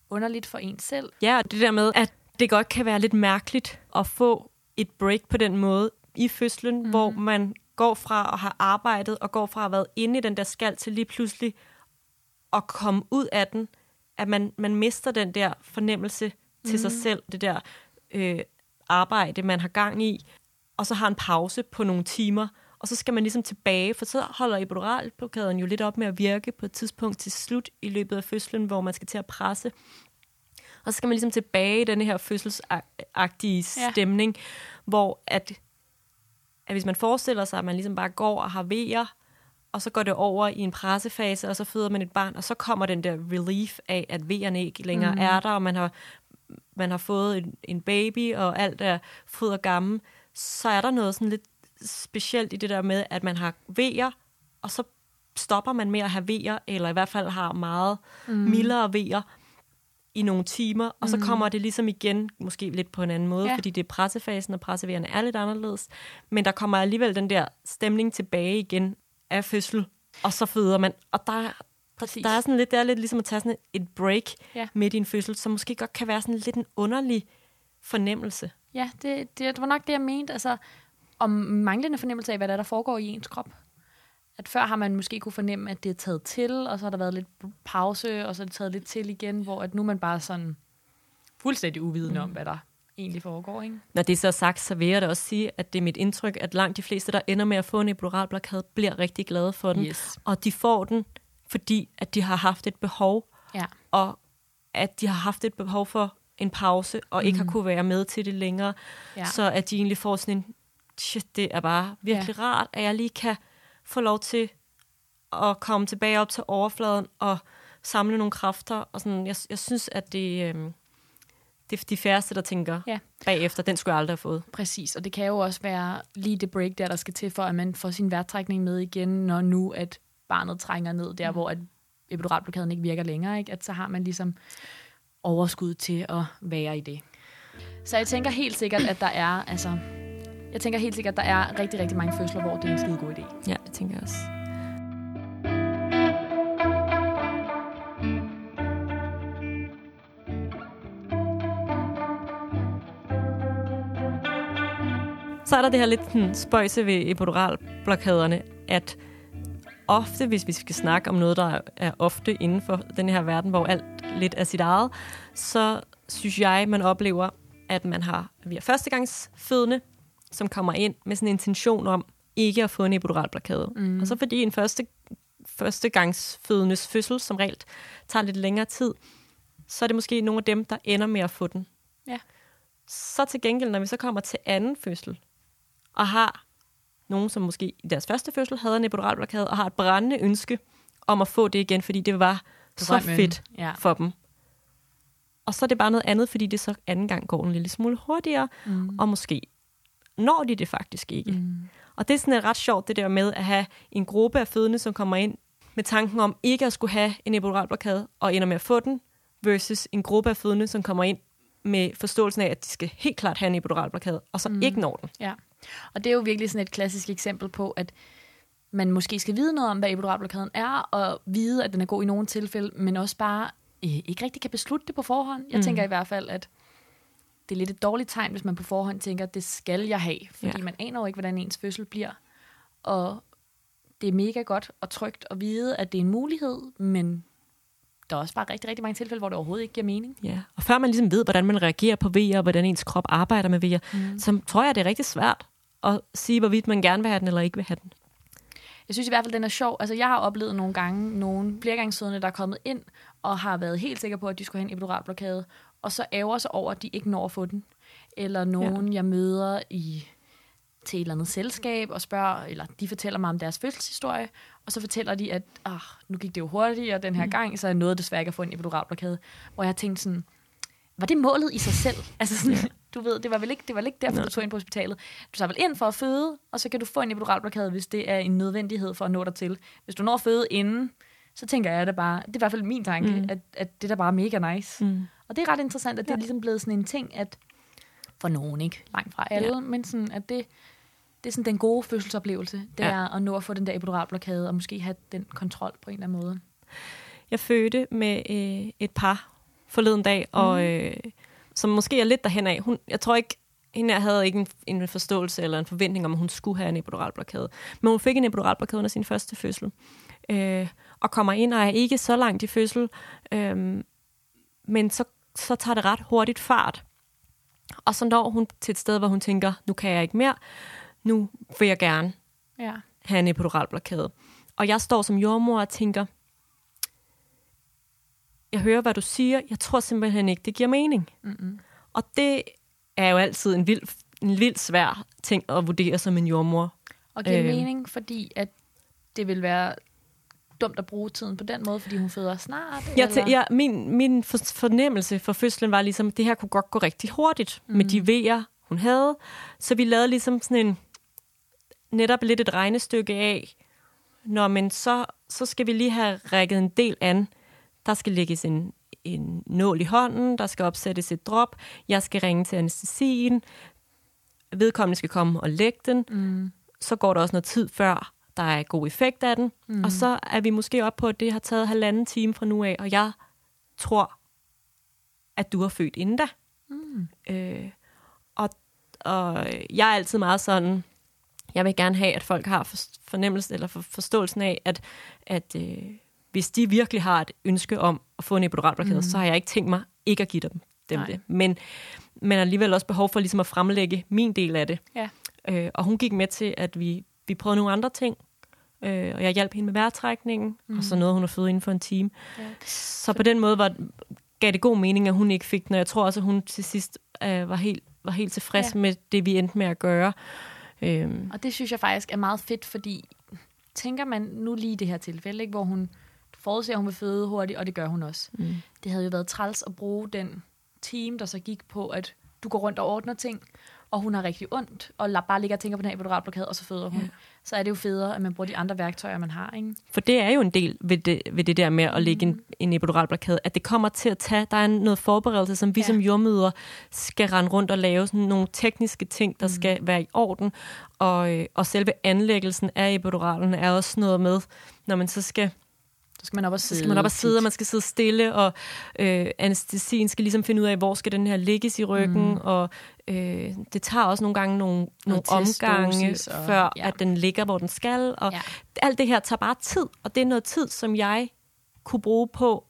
C: underligt for en selv.
B: Ja, det der med, at det godt kan være lidt mærkeligt at få et break på den måde i fødslen, mm. hvor man går fra at have arbejdet og går fra at have været inde i den der skal til lige pludselig at komme ud af den, at man, man mister den der fornemmelse til mm. sig selv, det der øh, arbejde, man har gang i, og så har en pause på nogle timer, og så skal man ligesom tilbage, for så holder epiduralblokaden jo lidt op med at virke på et tidspunkt til slut i løbet af fødslen, hvor man skal til at presse. Og så skal man ligesom tilbage i den her fødselsagtige stemning, ja. hvor at, at hvis man forestiller sig, at man ligesom bare går og har vejer, og så går det over i en pressefase, og så føder man et barn, og så kommer den der relief af, at vejerne ikke længere mm. er der, og man har, man har fået en, en baby, og alt er fryd og gammel, så er der noget sådan lidt specielt i det der med, at man har vejer, og så stopper man med at have vejer, eller i hvert fald har meget mm. mildere vejer i nogle timer, og så mm. kommer det ligesom igen, måske lidt på en anden måde, ja. fordi det er pressefasen, og pressevejerne er lidt anderledes, men der kommer alligevel den der stemning tilbage igen af fødsel, og så føder man, og der, der, der er sådan lidt, det er lidt ligesom at tage sådan et break ja. midt i en fødsel, som måske godt kan være sådan lidt en underlig fornemmelse.
C: Ja, det, det, det var nok det, jeg mente. Altså, om manglende fornemmelse af, hvad der, er, der foregår i ens krop. At før har man måske kunne fornemme, at det er taget til, og så har der været lidt pause, og så er det taget lidt til igen, hvor at nu er man bare sådan fuldstændig uvidende mm. om, hvad der egentlig foregår. Ikke?
B: Når det er så sagt, så vil jeg da også sige, at det er mit indtryk, at langt de fleste, der ender med at få en epiduralblokade, bliver rigtig glade for den.
C: Yes.
B: Og de får den, fordi at de har haft et behov,
C: ja.
B: og at de har haft et behov for en pause, og mm. ikke har kunne være med til det længere. Ja. Så at de egentlig får sådan en, shit, det er bare virkelig ja. rart, at jeg lige kan få lov til at komme tilbage op til overfladen og samle nogle kræfter. Og sådan, jeg, jeg synes, at det, øh, det er de færreste, der tænker ja. bagefter, den skulle jeg aldrig have fået.
C: Præcis, og det kan jo også være lige det break der, der skal til, for at man får sin vejrtrækning med igen, når nu at barnet trænger ned der, mm. hvor at epiduralblokaden ikke virker længere, ikke? at så har man ligesom overskud til at være i det. Så jeg tænker helt sikkert, at der er, altså, jeg tænker helt sikkert, at der er rigtig, rigtig mange fødsler, hvor det er en skide god idé.
B: Ja, det tænker jeg også. Så er der det her lidt hmm, spøjse ved epiduralblokaderne, at ofte, hvis vi skal snakke om noget, der er ofte inden for den her verden, hvor alt lidt er sit eget, så synes jeg, man oplever, at man har, vi er førstegangsfødende, som kommer ind med sådan en intention om ikke at få en epiduralblokade. Mm. Og så fordi en første, førstegangsfødendes fødsel som regel tager lidt længere tid, så er det måske nogle af dem, der ender med at få den.
C: Ja.
B: Så til gengæld, når vi så kommer til anden fødsel, og har nogen, som måske i deres første fødsel havde en epiduralblokade, og har et brændende ønske om at få det igen, fordi det var så fedt ja. for dem. Og så er det bare noget andet, fordi det så anden gang går en lille smule hurtigere, mm. og måske når de det faktisk ikke. Mm. Og det er sådan ret sjovt, det der med at have en gruppe af fødende, som kommer ind med tanken om ikke at skulle have en epiduralblokade, og ender med at få den, versus en gruppe af fødende, som kommer ind med forståelsen af, at de skal helt klart have en epiduralblokade, og så mm. ikke når den.
C: Ja, og det er jo virkelig sådan et klassisk eksempel på, at man måske skal vide noget om, hvad epiduralblokaden er, og vide, at den er god i nogle tilfælde, men også bare øh, ikke rigtig kan beslutte det på forhånd. Jeg mm. tænker i hvert fald, at det er lidt et dårligt tegn, hvis man på forhånd tænker, at det skal jeg have, fordi ja. man aner jo ikke, hvordan ens fødsel bliver. Og det er mega godt og trygt at vide, at det er en mulighed, men der er også bare rigtig, rigtig mange tilfælde, hvor det overhovedet ikke giver mening.
B: Ja, og før man ligesom ved, hvordan man reagerer på vejer, og hvordan ens krop arbejder med vejer, mm. så tror jeg, det er rigtig svært at sige, hvorvidt man gerne vil have den eller ikke vil have den.
C: Jeg synes i hvert fald, den er sjov. Altså, jeg har oplevet nogle gange, nogle flergangsfødende, der er kommet ind og har været helt sikre på, at de skulle have en epiduralblokade, og så ærger sig over, at de ikke når at få den. Eller nogen, ja. jeg møder i til et eller andet selskab og spørger, eller de fortæller mig om deres fødselshistorie, og så fortæller de, at ah, nu gik det jo hurtigere den her mm. gang, så jeg nåede desværre ikke at få en epiduralblokade. Hvor jeg tænkte sådan, var det målet i sig selv? Altså sådan, ja. du ved, det var vel ikke, det var ikke derfor, Nej. du tog ind på hospitalet. Du tager vel ind for at føde, og så kan du få en epiduralblokade, hvis det er en nødvendighed for at nå dig til. Hvis du når at føde inden, så tænker jeg det bare, det er i hvert fald min tanke, mm. at, at det er bare mega nice. Mm. Og det er ret interessant, at det ja. er ligesom blevet sådan en ting, at for nogen ikke, langt fra alle, ja. men sådan, at det, det er sådan den gode fødselsoplevelse, det ja. er at nå at få den der epiduralblokade, og måske have den kontrol på en eller anden måde.
B: Jeg fødte med øh, et par forleden dag, mm. og øh, som måske er lidt derhen af. Hun, jeg tror ikke, hende her havde ikke en, en forståelse eller en forventning om, at hun skulle have en epiduralblokade. Men hun fik en epiduralblokade under sin første fødsel. Øh, og kommer ind og er ikke så langt i fødsel. Øh, men så, så tager det ret hurtigt fart. Og så når hun til et sted, hvor hun tænker, nu kan jeg ikke mere, nu vil jeg gerne ja. have en epiduralblokade. Og jeg står som jordmor og tænker, jeg hører, hvad du siger, jeg tror simpelthen ikke, det giver mening. Mm-hmm. Og det er jo altid en vild, en vild svær ting at vurdere som en jordmor.
C: Og giver øh, mening, fordi at det vil være dumt at bruge tiden på den måde, fordi hun føder snart?
B: Ja, til, ja min, min fornemmelse for fødslen var ligesom, at det her kunne godt gå rigtig hurtigt mm. med de vejer, hun havde. Så vi lavede ligesom sådan en, netop lidt et regnestykke af, når men så, så skal vi lige have rækket en del an. Der skal lægges en, en nål i hånden, der skal opsættes et drop, jeg skal ringe til anestesien, vedkommende skal komme og lægge den. Mm. Så går der også noget tid før, der er god effekt af den. Mm. Og så er vi måske op på, at det har taget halvanden time fra nu af, og jeg tror, at du har født inden da. Mm. Øh, og, og jeg er altid meget sådan, jeg vil gerne have, at folk har fornemmelsen eller forståelsen af, at, at øh, hvis de virkelig har et ønske om at få en epiduralblokade, mm. så har jeg ikke tænkt mig ikke at give dem, dem det. Men, men alligevel også behov for ligesom at fremlægge min del af det. Ja. Øh, og hun gik med til, at vi, vi prøvede nogle andre ting, øh, og jeg hjalp hende med vejrtrækningen, mm. og så nåede hun at føde inden for en time. Ja. Så på den måde var, gav det god mening, at hun ikke fik den, og jeg tror også, at hun til sidst øh, var, helt, var helt tilfreds ja. med det, vi endte med at gøre.
C: Øhm. Og det synes jeg faktisk er meget fedt, fordi tænker man nu lige det her tilfælde, ikke, hvor hun forudser, at hun vil føde hurtigt, og det gør hun også. Mm. Det havde jo været træls at bruge den team, der så gik på, at du går rundt og ordner ting, og hun har rigtig ondt, og bare ligger og tænker på den her epiduralblokade, og så føder hun. Ja. Så er det jo federe, at man bruger de andre værktøjer, man har. Ikke?
B: For det er jo en del ved det, ved det der med at lægge mm. en, en epiduralblokade, at det kommer til at tage, der er noget forberedelse, som vi ja. som jordmøder skal rende rundt og lave sådan nogle tekniske ting, der mm. skal være i orden. Og, øh, og selve anlæggelsen af epiduralen er også noget med, når man så skal
C: så skal man op og sidde. Så
B: skal man op og sidde, og man skal sidde stille, og øh, anestesien skal ligesom finde ud af, hvor skal den her ligges i ryggen, mm. og øh, det tager også nogle gange nogle, nogle omgange, og, før ja. at den ligger, hvor den skal, og ja. alt det her tager bare tid, og det er noget tid, som jeg kunne bruge på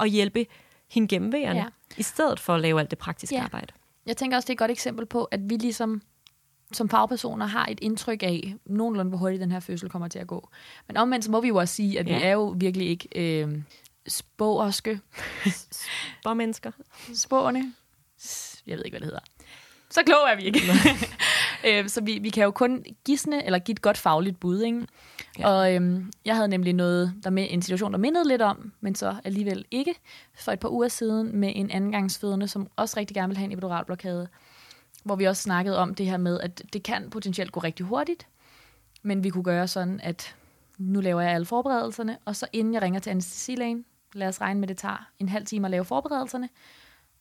B: at hjælpe hende gennem ja. i stedet for at lave alt det praktiske ja. arbejde.
C: Jeg tænker også, det er et godt eksempel på, at vi ligesom som fagpersoner har et indtryk af nogenlunde, hvor hurtigt den her fødsel kommer til at gå. Men omvendt så må vi jo også sige, at ja. vi er jo virkelig ikke øh, spåerske.
B: Spåmennesker.
C: Spåerne. Jeg ved ikke, hvad det hedder. Så kloge er vi ikke. øh, så vi, vi kan jo kun gisne, eller give et godt fagligt bud. Ikke? Ja. Og øhm, jeg havde nemlig noget, der med, en situation, der mindede lidt om, men så alligevel ikke, for et par uger siden med en andengangsfødende, som også rigtig gerne ville have en epiduralblokade hvor vi også snakkede om det her med, at det kan potentielt gå rigtig hurtigt, men vi kunne gøre sådan, at nu laver jeg alle forberedelserne, og så inden jeg ringer til anestesilægen, lad os regne med, at det tager en halv time at lave forberedelserne,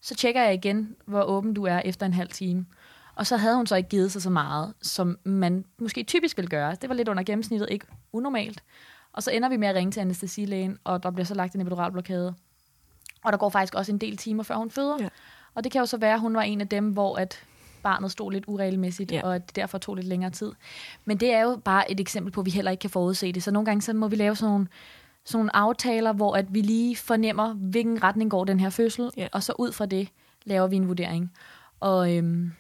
C: så tjekker jeg igen, hvor åben du er efter en halv time. Og så havde hun så ikke givet sig så meget, som man måske typisk vil gøre. Det var lidt under gennemsnittet, ikke unormalt. Og så ender vi med at ringe til anestesilægen, og der bliver så lagt en epiduralblokade. Og der går faktisk også en del timer, før hun føder.
B: Ja.
C: Og det kan jo så være, at hun var en af dem, hvor at barnet stod lidt uregelmæssigt,
B: Ja.
C: og at det derfor tog lidt længere tid. Men det er jo bare et eksempel på, at vi heller ikke kan forudse det. Så nogle gange så må vi lave sådan nogle, sådan nogle aftaler, hvor at vi lige fornemmer, hvilken retning går den her fødsel,
B: Ja.
C: og så ud fra det laver vi en vurdering. Og, øhm,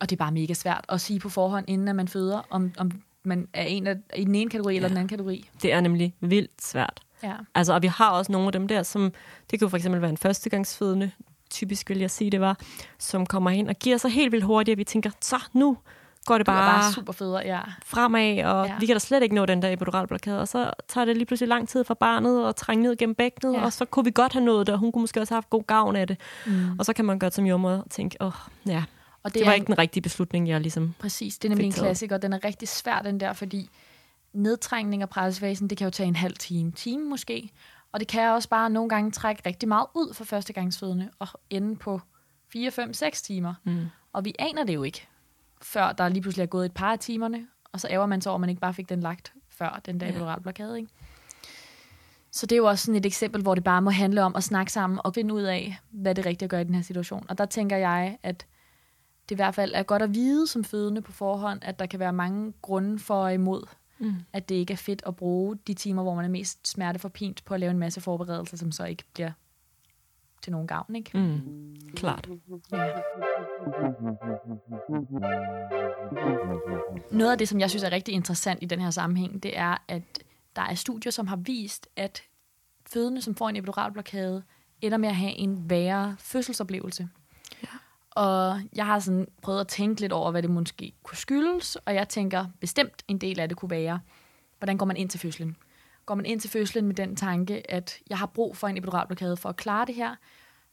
C: og det er bare mega svært at sige på forhånd, inden at man føder, om, om man er en af, i den ene kategori ja. eller den anden kategori.
B: Det er nemlig vildt svært.
C: Ja.
B: Altså, og vi har også nogle af dem der, som, det kan jo for eksempel være en førstegangsfødende, typisk vil jeg sige, det var, som kommer ind og giver sig helt vildt hurtigt, og vi tænker, så nu går det bare,
C: bare super fødder, ja.
B: fremad, og
C: Ja.
B: vi kan da slet ikke nå den der epiduralblokade, og så tager det lige pludselig lang tid for barnet at trænge ned gennem bækkenet,
C: Ja.
B: og så kunne vi godt have nået det, og hun kunne måske også have haft god gavn af det.
C: Mm.
B: Og så kan man godt som jordmor tænke, åh, ja,
C: Og
B: det, det var
C: er
B: ikke den rigtige beslutning, jeg ligesom...
C: Præcis, det er nemlig en klassiker. Den er rigtig svær, den der, fordi nedtrængning af pressefasen, det kan jo tage en halv time, time måske. Og det kan også bare nogle gange trække rigtig meget ud for førstegangsfødende og ende på 4, 5, 6 timer.
B: Mm.
C: Og vi aner det jo ikke, før der lige pludselig er gået et par af timerne, og så ærger man sig over, at man ikke bare fik den lagt før den der
B: Ja.
C: epiduralblokade. Ikke? Så det er jo også sådan et eksempel, hvor det bare må handle om at snakke sammen og finde ud af, hvad det rigtigt at gøre i den her situation. Og der tænker jeg, at det i hvert fald er godt at vide som fødende på forhånd, at der kan være mange grunde for og imod,
B: Mm.
C: at det ikke er fedt at bruge de timer, hvor man er mest smerteforpint på at lave en masse forberedelser, som så ikke bliver til nogen gavn. Ikke?
B: Mm. Klart.
C: Ja. Noget af det, som jeg synes er rigtig interessant i den her sammenhæng, det er, at der er studier, som har vist, at fødende, som får en epiduralblokade, ender med at have en værre fødselsoplevelse. Og jeg har sådan prøvet at tænke lidt over, hvad det måske kunne skyldes, og jeg tænker bestemt en del af det kunne være, hvordan går man ind til fødslen? Går man ind til fødslen med den tanke, at jeg har brug for en epiduralblokade for at klare det her,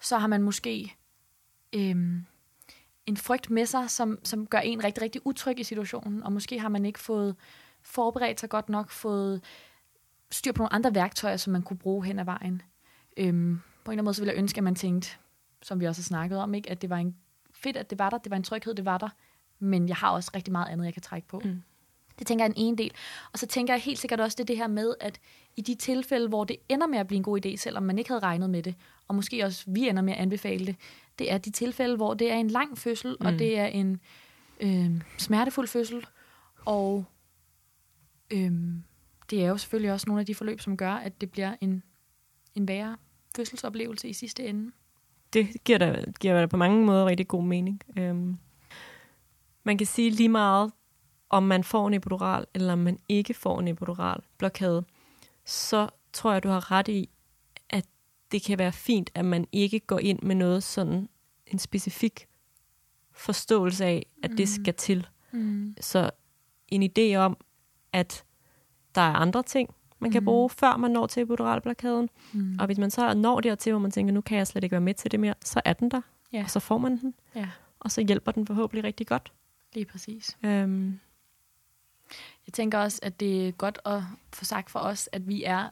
C: så har man måske øhm, en frygt med sig, som, som gør en rigtig, rigtig utryg i situationen, og måske har man ikke fået forberedt sig godt nok, fået styr på nogle andre værktøjer, som man kunne bruge hen ad vejen. Øhm, på en eller anden måde, så ville jeg ønske, at man tænkte, som vi også har snakket om, ikke, at det var en fedt, at det var der, det var en tryghed, det var der, men jeg har også rigtig meget andet, jeg kan trække på.
B: Mm.
C: Det tænker jeg er en ene del. Og så tænker jeg helt sikkert også, det det her med, at i de tilfælde, hvor det ender med at blive en god idé, selvom man ikke havde regnet med det, og måske også vi ender med at anbefale det, det er de tilfælde, hvor det er en lang fødsel, mm. og det er en øh, smertefuld fødsel, og øh, det er jo selvfølgelig også nogle af de forløb, som gør, at det bliver en, en værre fødselsoplevelse i sidste ende.
B: Det giver da, giver da på mange måder rigtig god mening. Øhm, man kan sige lige meget, om man får en epidural, eller om man ikke får en epidural blokade, så tror jeg, du har ret i, at det kan være fint, at man ikke går ind med noget sådan en specifik forståelse af, at det
C: Mm.
B: skal til.
C: Mm.
B: Så en idé om, at der er andre ting, man kan
C: Mhm.
B: bruge, før man når til epiduralblokaden.
C: Mm.
B: Og hvis man så når dertil, hvor man tænker, nu kan jeg slet ikke være med til det mere, så er den der,
C: Ja.
B: og så får man den,
C: Ja,
B: og så hjælper den forhåbentlig rigtig godt.
C: lige præcis.
B: Øhm,
C: Jeg tænker også, at det er godt at få sagt for os, at vi er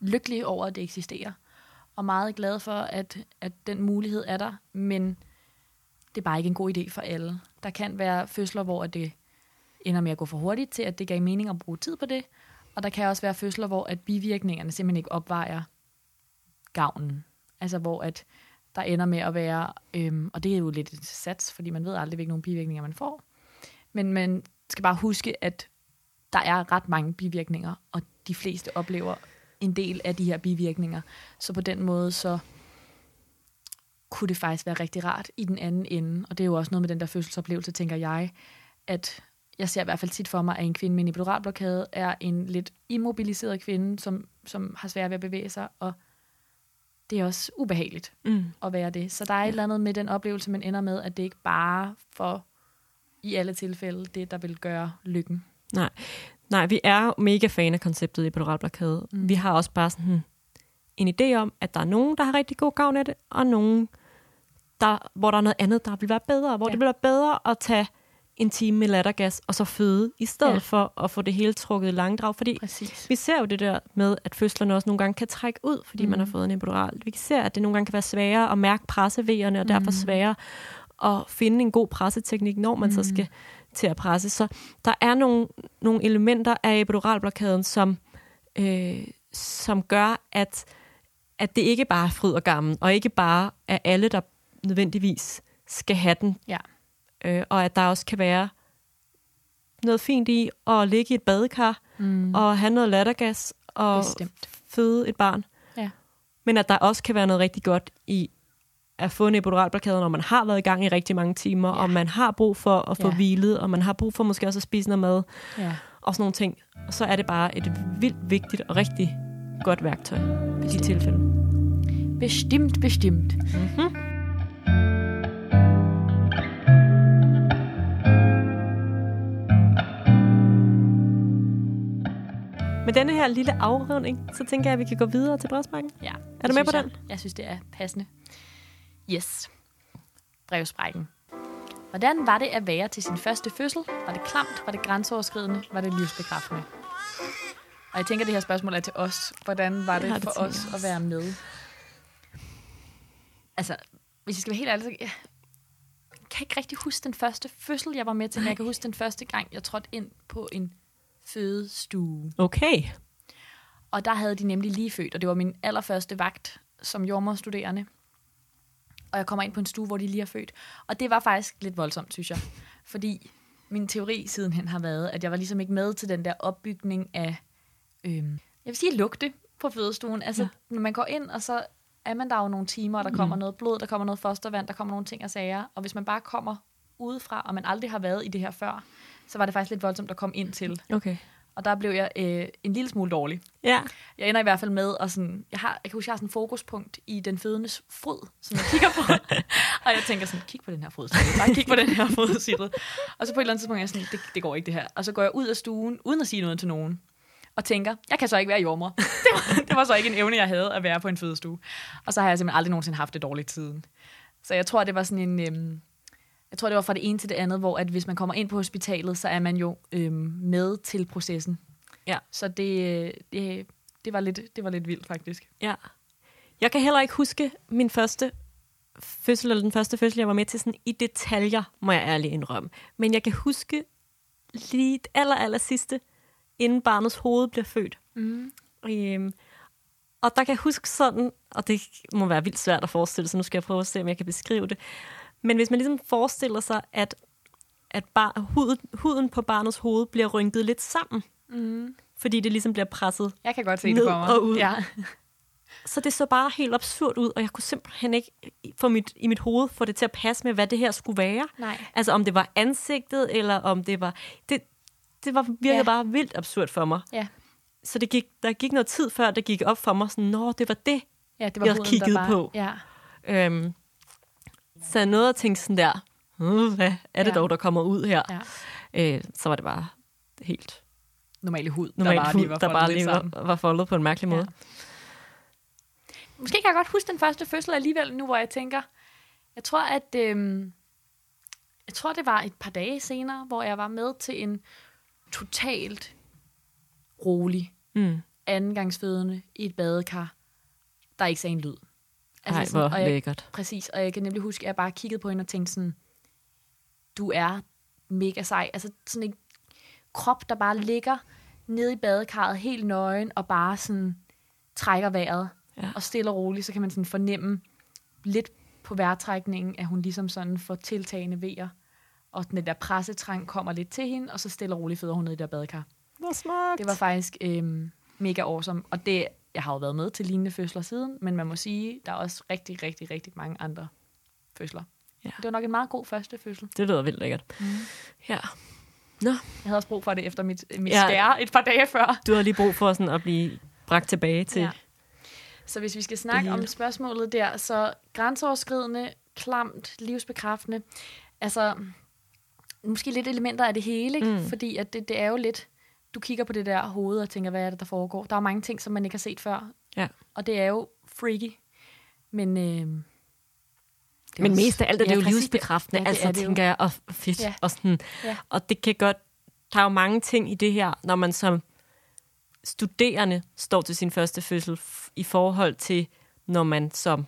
C: lykkelige over, at det eksisterer. Og meget glade for, at, at den mulighed er der. Men det er bare ikke en god idé for alle. Der kan være fødsler, hvor det ender med at gå for hurtigt til, at det gav mening at bruge tid på det. Og der kan også være fødsler, hvor at bivirkningerne simpelthen ikke opvejer gavnen. Altså hvor at der ender med at være, øhm, og det er jo lidt et sats, fordi man ved aldrig, hvilke nogle bivirkninger man får. Men man skal bare huske, at der er ret mange bivirkninger, og de fleste oplever en del af de her bivirkninger. Så på den måde, så kunne det faktisk være rigtig rart i den anden ende. Og det er jo også noget med den der fødselsoplevelse, tænker jeg, at jeg ser i hvert fald tit for mig, at en kvinde med en epiduralblokade er en lidt immobiliseret kvinde, som, som har svært ved at bevæge sig, og det er også ubehageligt
B: mm.
C: at være det. Så der er et eller andet med den oplevelse, man ender med, at det ikke bare for i alle tilfælde det, der vil gøre lykken.
B: Nej, vi er mega fan af konceptet epiduralblokade.
C: Mm.
B: Mm. Vi har også bare sådan en idé om, at der er nogen, der har rigtig god gavn af det, og nogen, der, hvor der er noget andet, der vil være bedre. Hvor
C: ja.
B: det vil være bedre at tage en time med lattergas, og så føde, i stedet
C: Ja.
B: for at få det hele trukket i langdrag. Fordi
C: Præcis.
B: vi ser jo det der med, at fødslerne også nogle gange kan trække ud, fordi mm. man har
C: Mhm.
B: fået en epidural. Vi ser, at det nogle gange kan være sværere at mærke presseveerne, og derfor
C: Mhm.
B: sværere at finde en god presseteknik, når man mm. så skal til at presse. Så der er nogle, nogle elementer af epiduralblokaden, som, øh, som gør, at, at det ikke bare er fryd og gammel, og ikke bare er alle, der nødvendigvis skal have den.
C: Ja.
B: Øh, og at der også kan være noget fint i at ligge i et badekar,
C: Mm.
B: og have noget lattergas, og
C: Bestemt.
B: føde et barn.
C: Ja.
B: Men at der også kan være noget rigtig godt i at få en epiduralblokade, når man har været i gang i rigtig mange timer,
C: Ja.
B: og man har brug for at få
C: Ja.
B: hvilet, og man har brug for måske også at spise noget mad,
C: Ja.
B: og sådan nogle ting. Og så er det bare et vildt vigtigt og rigtig godt værktøj i de tilfælde.
C: Bestemt, bestemt.
B: Mm-hmm. Med denne her lille afrunding, så tænker jeg, at vi kan gå videre til brevsprækken.
C: Ja,
B: Er du med på den?
C: Jeg. jeg synes, det er passende. Yes. Brevsprækken. Hvordan var det at være til sin første fødsel? Var det klamt? Var det grænseoverskridende? Var det livsbekræftende? Og jeg tænker, det her spørgsmål er til os. Hvordan var det,
B: Ja,
C: det for os
B: jeg
C: at være med? Altså, hvis jeg skal være helt ærlig, så jeg kan ikke rigtig huske den første fødsel, jeg var med til. Men jeg kan huske den første gang, jeg trådte ind på en fødestue.
B: Okay.
C: Og der havde de nemlig lige født, og det var min allerførste vagt som jordmorstuderende. Og jeg kommer ind på en stue, hvor de lige har født. Og det var faktisk lidt voldsomt, synes jeg. Fordi min teori sidenhen har været, at jeg var ligesom ikke med til den der opbygning af, øhm, jeg vil sige lugte på fødestuen. Altså, ja. når man går ind, og så er man der jo nogle timer, og der kommer noget blod, der kommer noget fostervand, der kommer nogle ting og sager. Og hvis man bare kommer udefra, og man aldrig har været i det her før, så var det faktisk lidt voldsomt at komme ind til.
B: Okay.
C: Og der blev jeg øh, en lille smule dårlig.
B: Ja.
C: Jeg ender i hvert fald med, og sådan, jeg, har, jeg kan huske, jeg har sådan en fokuspunkt i den fødendes fryd, som jeg kigger på. og jeg tænker sådan, kig på den her Sigrid. Bare kig på den her Sigrid. Og så på et eller andet tidspunkt er jeg sådan, det, det går ikke det her. Og så går jeg ud af stuen, uden at sige noget til nogen. Og tænker, jeg kan så ikke være jordmor. det, var, det var så ikke en evne, jeg havde at være på en fødestue. Og så har jeg simpelthen aldrig nogensinde haft det dårligt tiden. Så jeg tror, det var sådan en... Øhm, jeg tror, det var fra det ene til det andet, hvor at hvis man kommer ind på hospitalet, så er man jo øhm, med til processen.
B: Ja.
C: Så det, det, det, var lidt, det var lidt vildt, faktisk.
B: Ja. Jeg kan heller ikke huske min første fødsel, eller den første fødsel, jeg var med til sådan i detaljer, må jeg ærligt indrømme. Men jeg kan huske lige det aller, aller sidste, inden barnets hoved bliver født.
C: Mm.
B: Øhm, og der kan jeg huske sådan, og det må være vildt svært at forestille sig, nu skal jeg prøve at se, om jeg kan beskrive det. Men hvis man ligesom forestiller sig, at, at bar, huden, huden på barnets hoved bliver rynket lidt sammen,
C: Mm.
B: fordi det ligesom bliver presset
C: Jeg kan godt se det
B: Ned
C: for mig.
B: og ud.
C: Ja.
B: Så det så bare helt absurd ud, og jeg kunne simpelthen ikke få mit, i mit hoved få det til at passe med, hvad det her skulle være.
C: Nej.
B: Altså om det var ansigtet, eller om det var... Det, det var virkelig
C: ja.
B: bare vildt absurd for mig.
C: Ja.
B: Så det gik, der gik noget tid før, det gik op for mig, sådan, nå, det var det.
C: ja, det var
B: Jeg
C: huden,
B: kiggede
C: der bare,
B: på.
C: Ja.
B: Øhm, så jeg nåede at tænke sådan der, "Øh, hvad er det
C: Ja.
B: dog, der kommer ud her?
C: ja.
B: Øh, så var det bare helt
C: Normale hud,
B: normalt
C: der bare lige var,
B: der bare lige var, var foldet på en mærkelig måde.
C: Ja. Måske kan jeg godt huske den første fødsel alligevel, nu hvor jeg tænker, jeg tror, at øhm, jeg tror, det var et par dage senere, hvor jeg var med til en totalt rolig
B: Mm.
C: andengangsfødende i et badekar, der ikke sagde en lyd.
B: Ej,
C: sådan,
B: hvor
C: og jeg,
B: lækkert.
C: Præcis, og jeg kan nemlig huske, at jeg bare kiggede på hende og tænkte sådan, du er mega sej. Altså sådan en krop, der bare ligger nede i badekarret helt nøgen og bare sådan trækker vejret.
B: Ja.
C: Og stille og roligt, så kan man sådan fornemme lidt på vejrtrækningen, at hun ligesom sådan får tiltagende vejer. Og den der pressetrang kommer lidt til hende, og så stille og roligt føder hun ned i det der badekar.
B: Hvor smukt.
C: Det var faktisk øhm, mega awesome. Og det, jeg har jo været med til lignende fødsler siden, men man må sige, der er også rigtig, rigtig, rigtig mange andre fødsler.
B: Ja.
C: Det var nok en meget god første fødsel.
B: Det lyder vildt lækkert.
C: Mm.
B: Ja.
C: Jeg havde også brug for det efter mit, mit
B: Ja.
C: skære et par dage før.
B: Du har lige brug for sådan at blive bragt tilbage til...
C: Ja. Så hvis vi skal snakke om spørgsmålet der, så grænseoverskridende, klamt, livsbekræftende, altså måske lidt elementer af det hele, ikke?
B: Mm.
C: fordi at det, det er jo lidt, du kigger på det der hoved og tænker, hvad er det, der foregår? Der er mange ting, som man ikke har set før,
B: Ja.
C: og det er jo freaky, men øh, er
B: Men
C: også-
B: mest af alt er det
C: Ja,
B: jo livsbekræftende,
C: Ja, det
B: altså
C: det jo.
B: tænker jeg, og fedt.
C: Ja.
B: Og, sådan,
C: Ja.
B: og det kan godt, der er jo mange ting i det her, når man som studerende står til sin første fødsel, i forhold til, når man som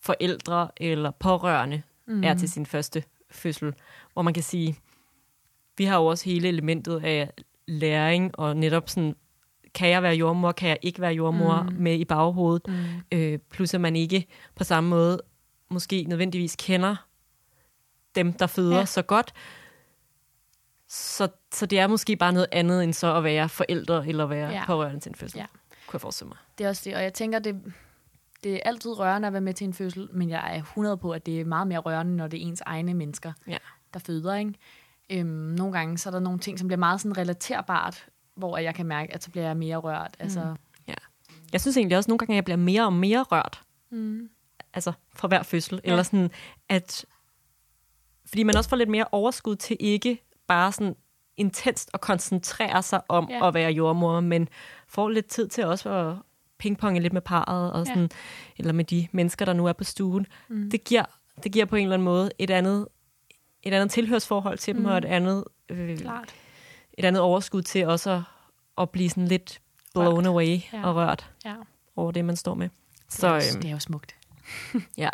B: forældre eller pårørende mm. er til sin første fødsel, hvor man kan sige, vi har jo også hele elementet af læring, og netop sådan, kan jeg være jordmor, kan jeg ikke være jordmor, mm. med i baghovedet,
C: Mm.
B: øh, plus at man ikke på samme måde måske nødvendigvis kender dem, der føder
C: Ja.
B: så godt. Så, så det er måske bare noget andet, end så at være forældre, eller være
C: Ja.
B: pårørende til en fødsel,
C: ja.
B: kunne jeg forestille mig.
C: Det er også det, og jeg tænker, det, det er altid rørende at være med til en fødsel, men jeg er 100 på, at det er meget mere rørende, når det er ens egne mennesker,
B: Ja.
C: der føder. Ikke? Øhm, nogle gange så er der nogle ting, som bliver meget sådan relaterbart, hvor jeg kan mærke, at så bliver jeg mere rørt. Altså,
B: Jeg synes egentlig også nogle gange, at jeg bliver mere og mere rørt.
C: mm.
B: Altså fra hver fødsel.
C: Ja.
B: Ja. Eller sådan, at... Fordi man også får lidt mere overskud til ikke bare sådan intenst at koncentrere sig om
C: Ja.
B: ja. at være jordmor, men får lidt tid til også at pingponge lidt med parret, og
C: Ja.
B: sådan, eller med de mennesker, der nu er på stuen.
C: Mm.
B: Det, giver, det giver på en eller anden måde et andet, et andet tilhørsforhold til dem,
C: Mm.
B: og et andet, øh,
C: Klart.
B: et andet overskud til også at, at blive sådan lidt blown
C: Rørt.
B: away
C: Ja.
B: og rørt
C: Ja.
B: over det, man står med.
C: Så,
B: Så
C: det, er jo,
B: øhm,
C: det er jo smukt.
B: ja.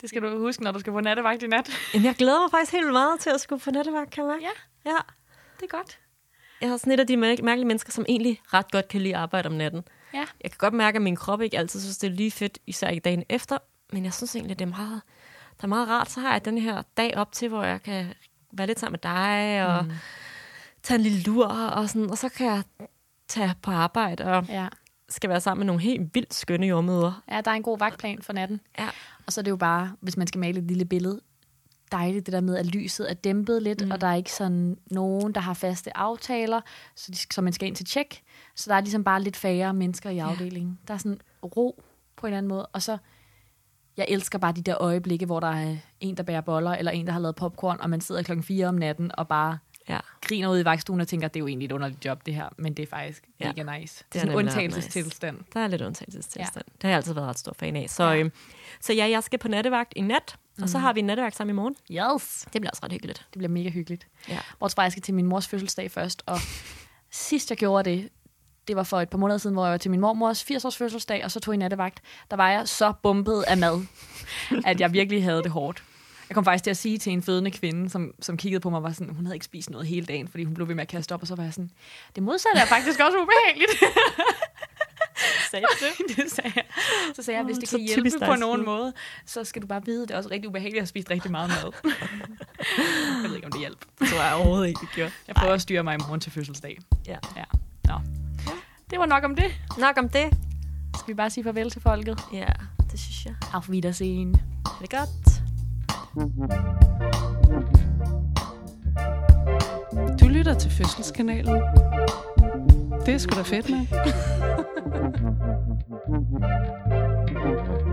C: Det skal du huske, når du skal på nattevagt i nat.
B: Jamen, jeg glæder mig faktisk helt vildt meget til at skulle på nattevagt, kan jeg.
C: Ja.
B: ja.
C: Det er godt.
B: Jeg er sådan et af de mærke- mærkelige mennesker, som egentlig ret godt kan lide at arbejde om natten.
C: Ja.
B: Jeg kan godt mærke, at min krop ikke altid synes, det er lige fedt, især ikke dagen efter. Men jeg synes egentlig, det er meget, det er meget rart. Så har jeg den her dag op til, hvor jeg kan være lidt sammen med dig, og mm. tage en lille lur, og, sådan, og så kan jeg tage på arbejde, og
C: Ja.
B: skal være sammen med nogle helt vildt skønne jordmøder.
C: ja, der er en god vagtplan for natten.
B: Ja.
C: Og så er det jo bare, hvis man skal male et lille billede, dejligt det der med, at lyset er dæmpet lidt, mm. og der er ikke sådan nogen, der har faste aftaler, så, de, så man skal ind til tjek. Så der er ligesom bare lidt færre mennesker i afdelingen. Der er sådan ro på en eller anden måde. Og så, jeg elsker bare de der øjeblikke, hvor der er en, der bærer boller, eller en, der har lavet popcorn, og man sidder klokken 4 om natten og bare
B: Ja.
C: griner ud i vagtstuen og tænker, det er jo egentlig et underligt job, det her, men det er faktisk
B: Ja.
C: mega nice. Det
B: Det
C: er
B: er
C: sådan en undtagelsestilstand.
B: Der er lidt undtagelsestilstand.
C: Ja.
B: Det har jeg altid været ret stor fan af. Så,
C: Ja.
B: øhm, så ja, jeg skal på nattevagt i nat, og så har vi en nattevagt sammen i morgen.
C: Yes!
B: Det bliver også ret hyggeligt.
C: Det bliver mega hyggeligt.
B: Ja.
C: Bortset fra, jeg skal til min mors fødselsdag først. Og sidst jeg gjorde det, det var for et par måneder siden, hvor jeg var til min mormors 80-års fødselsdag, og så tog jeg nattevagt. Der var jeg så bumpet af mad, at jeg virkelig havde det hårdt. Jeg kom faktisk til at sige til en fødende kvinde, som, som kiggede på mig, var sådan, hun havde ikke spist noget hele dagen, fordi hun blev ved med at kaste op, og så var jeg sådan, det modsatte er faktisk også ubehageligt.
B: Sagde det?
C: det sagde jeg. Så sagde jeg, hvis det
B: Så
C: kan hjælpe på nogen måde, så skal du bare vide, at det er også rigtig ubehageligt at spist rigtig meget mad. jeg ved ikke, om det hjælper.
B: Det tror jeg overhovedet ikke, det gjorde.
C: Jeg prøver at styre mig i morgen til fødselsdag.
B: Ja.
C: Ja. Nå. Det var nok om det.
B: Nok om det.
C: Skal vi bare sige farvel til folket?
B: Ja, det synes jeg.
C: Auf Wiedersehen.
B: Er det godt?
A: Du lytter til Fødselskanalen. Det er sgu da fedt, mand.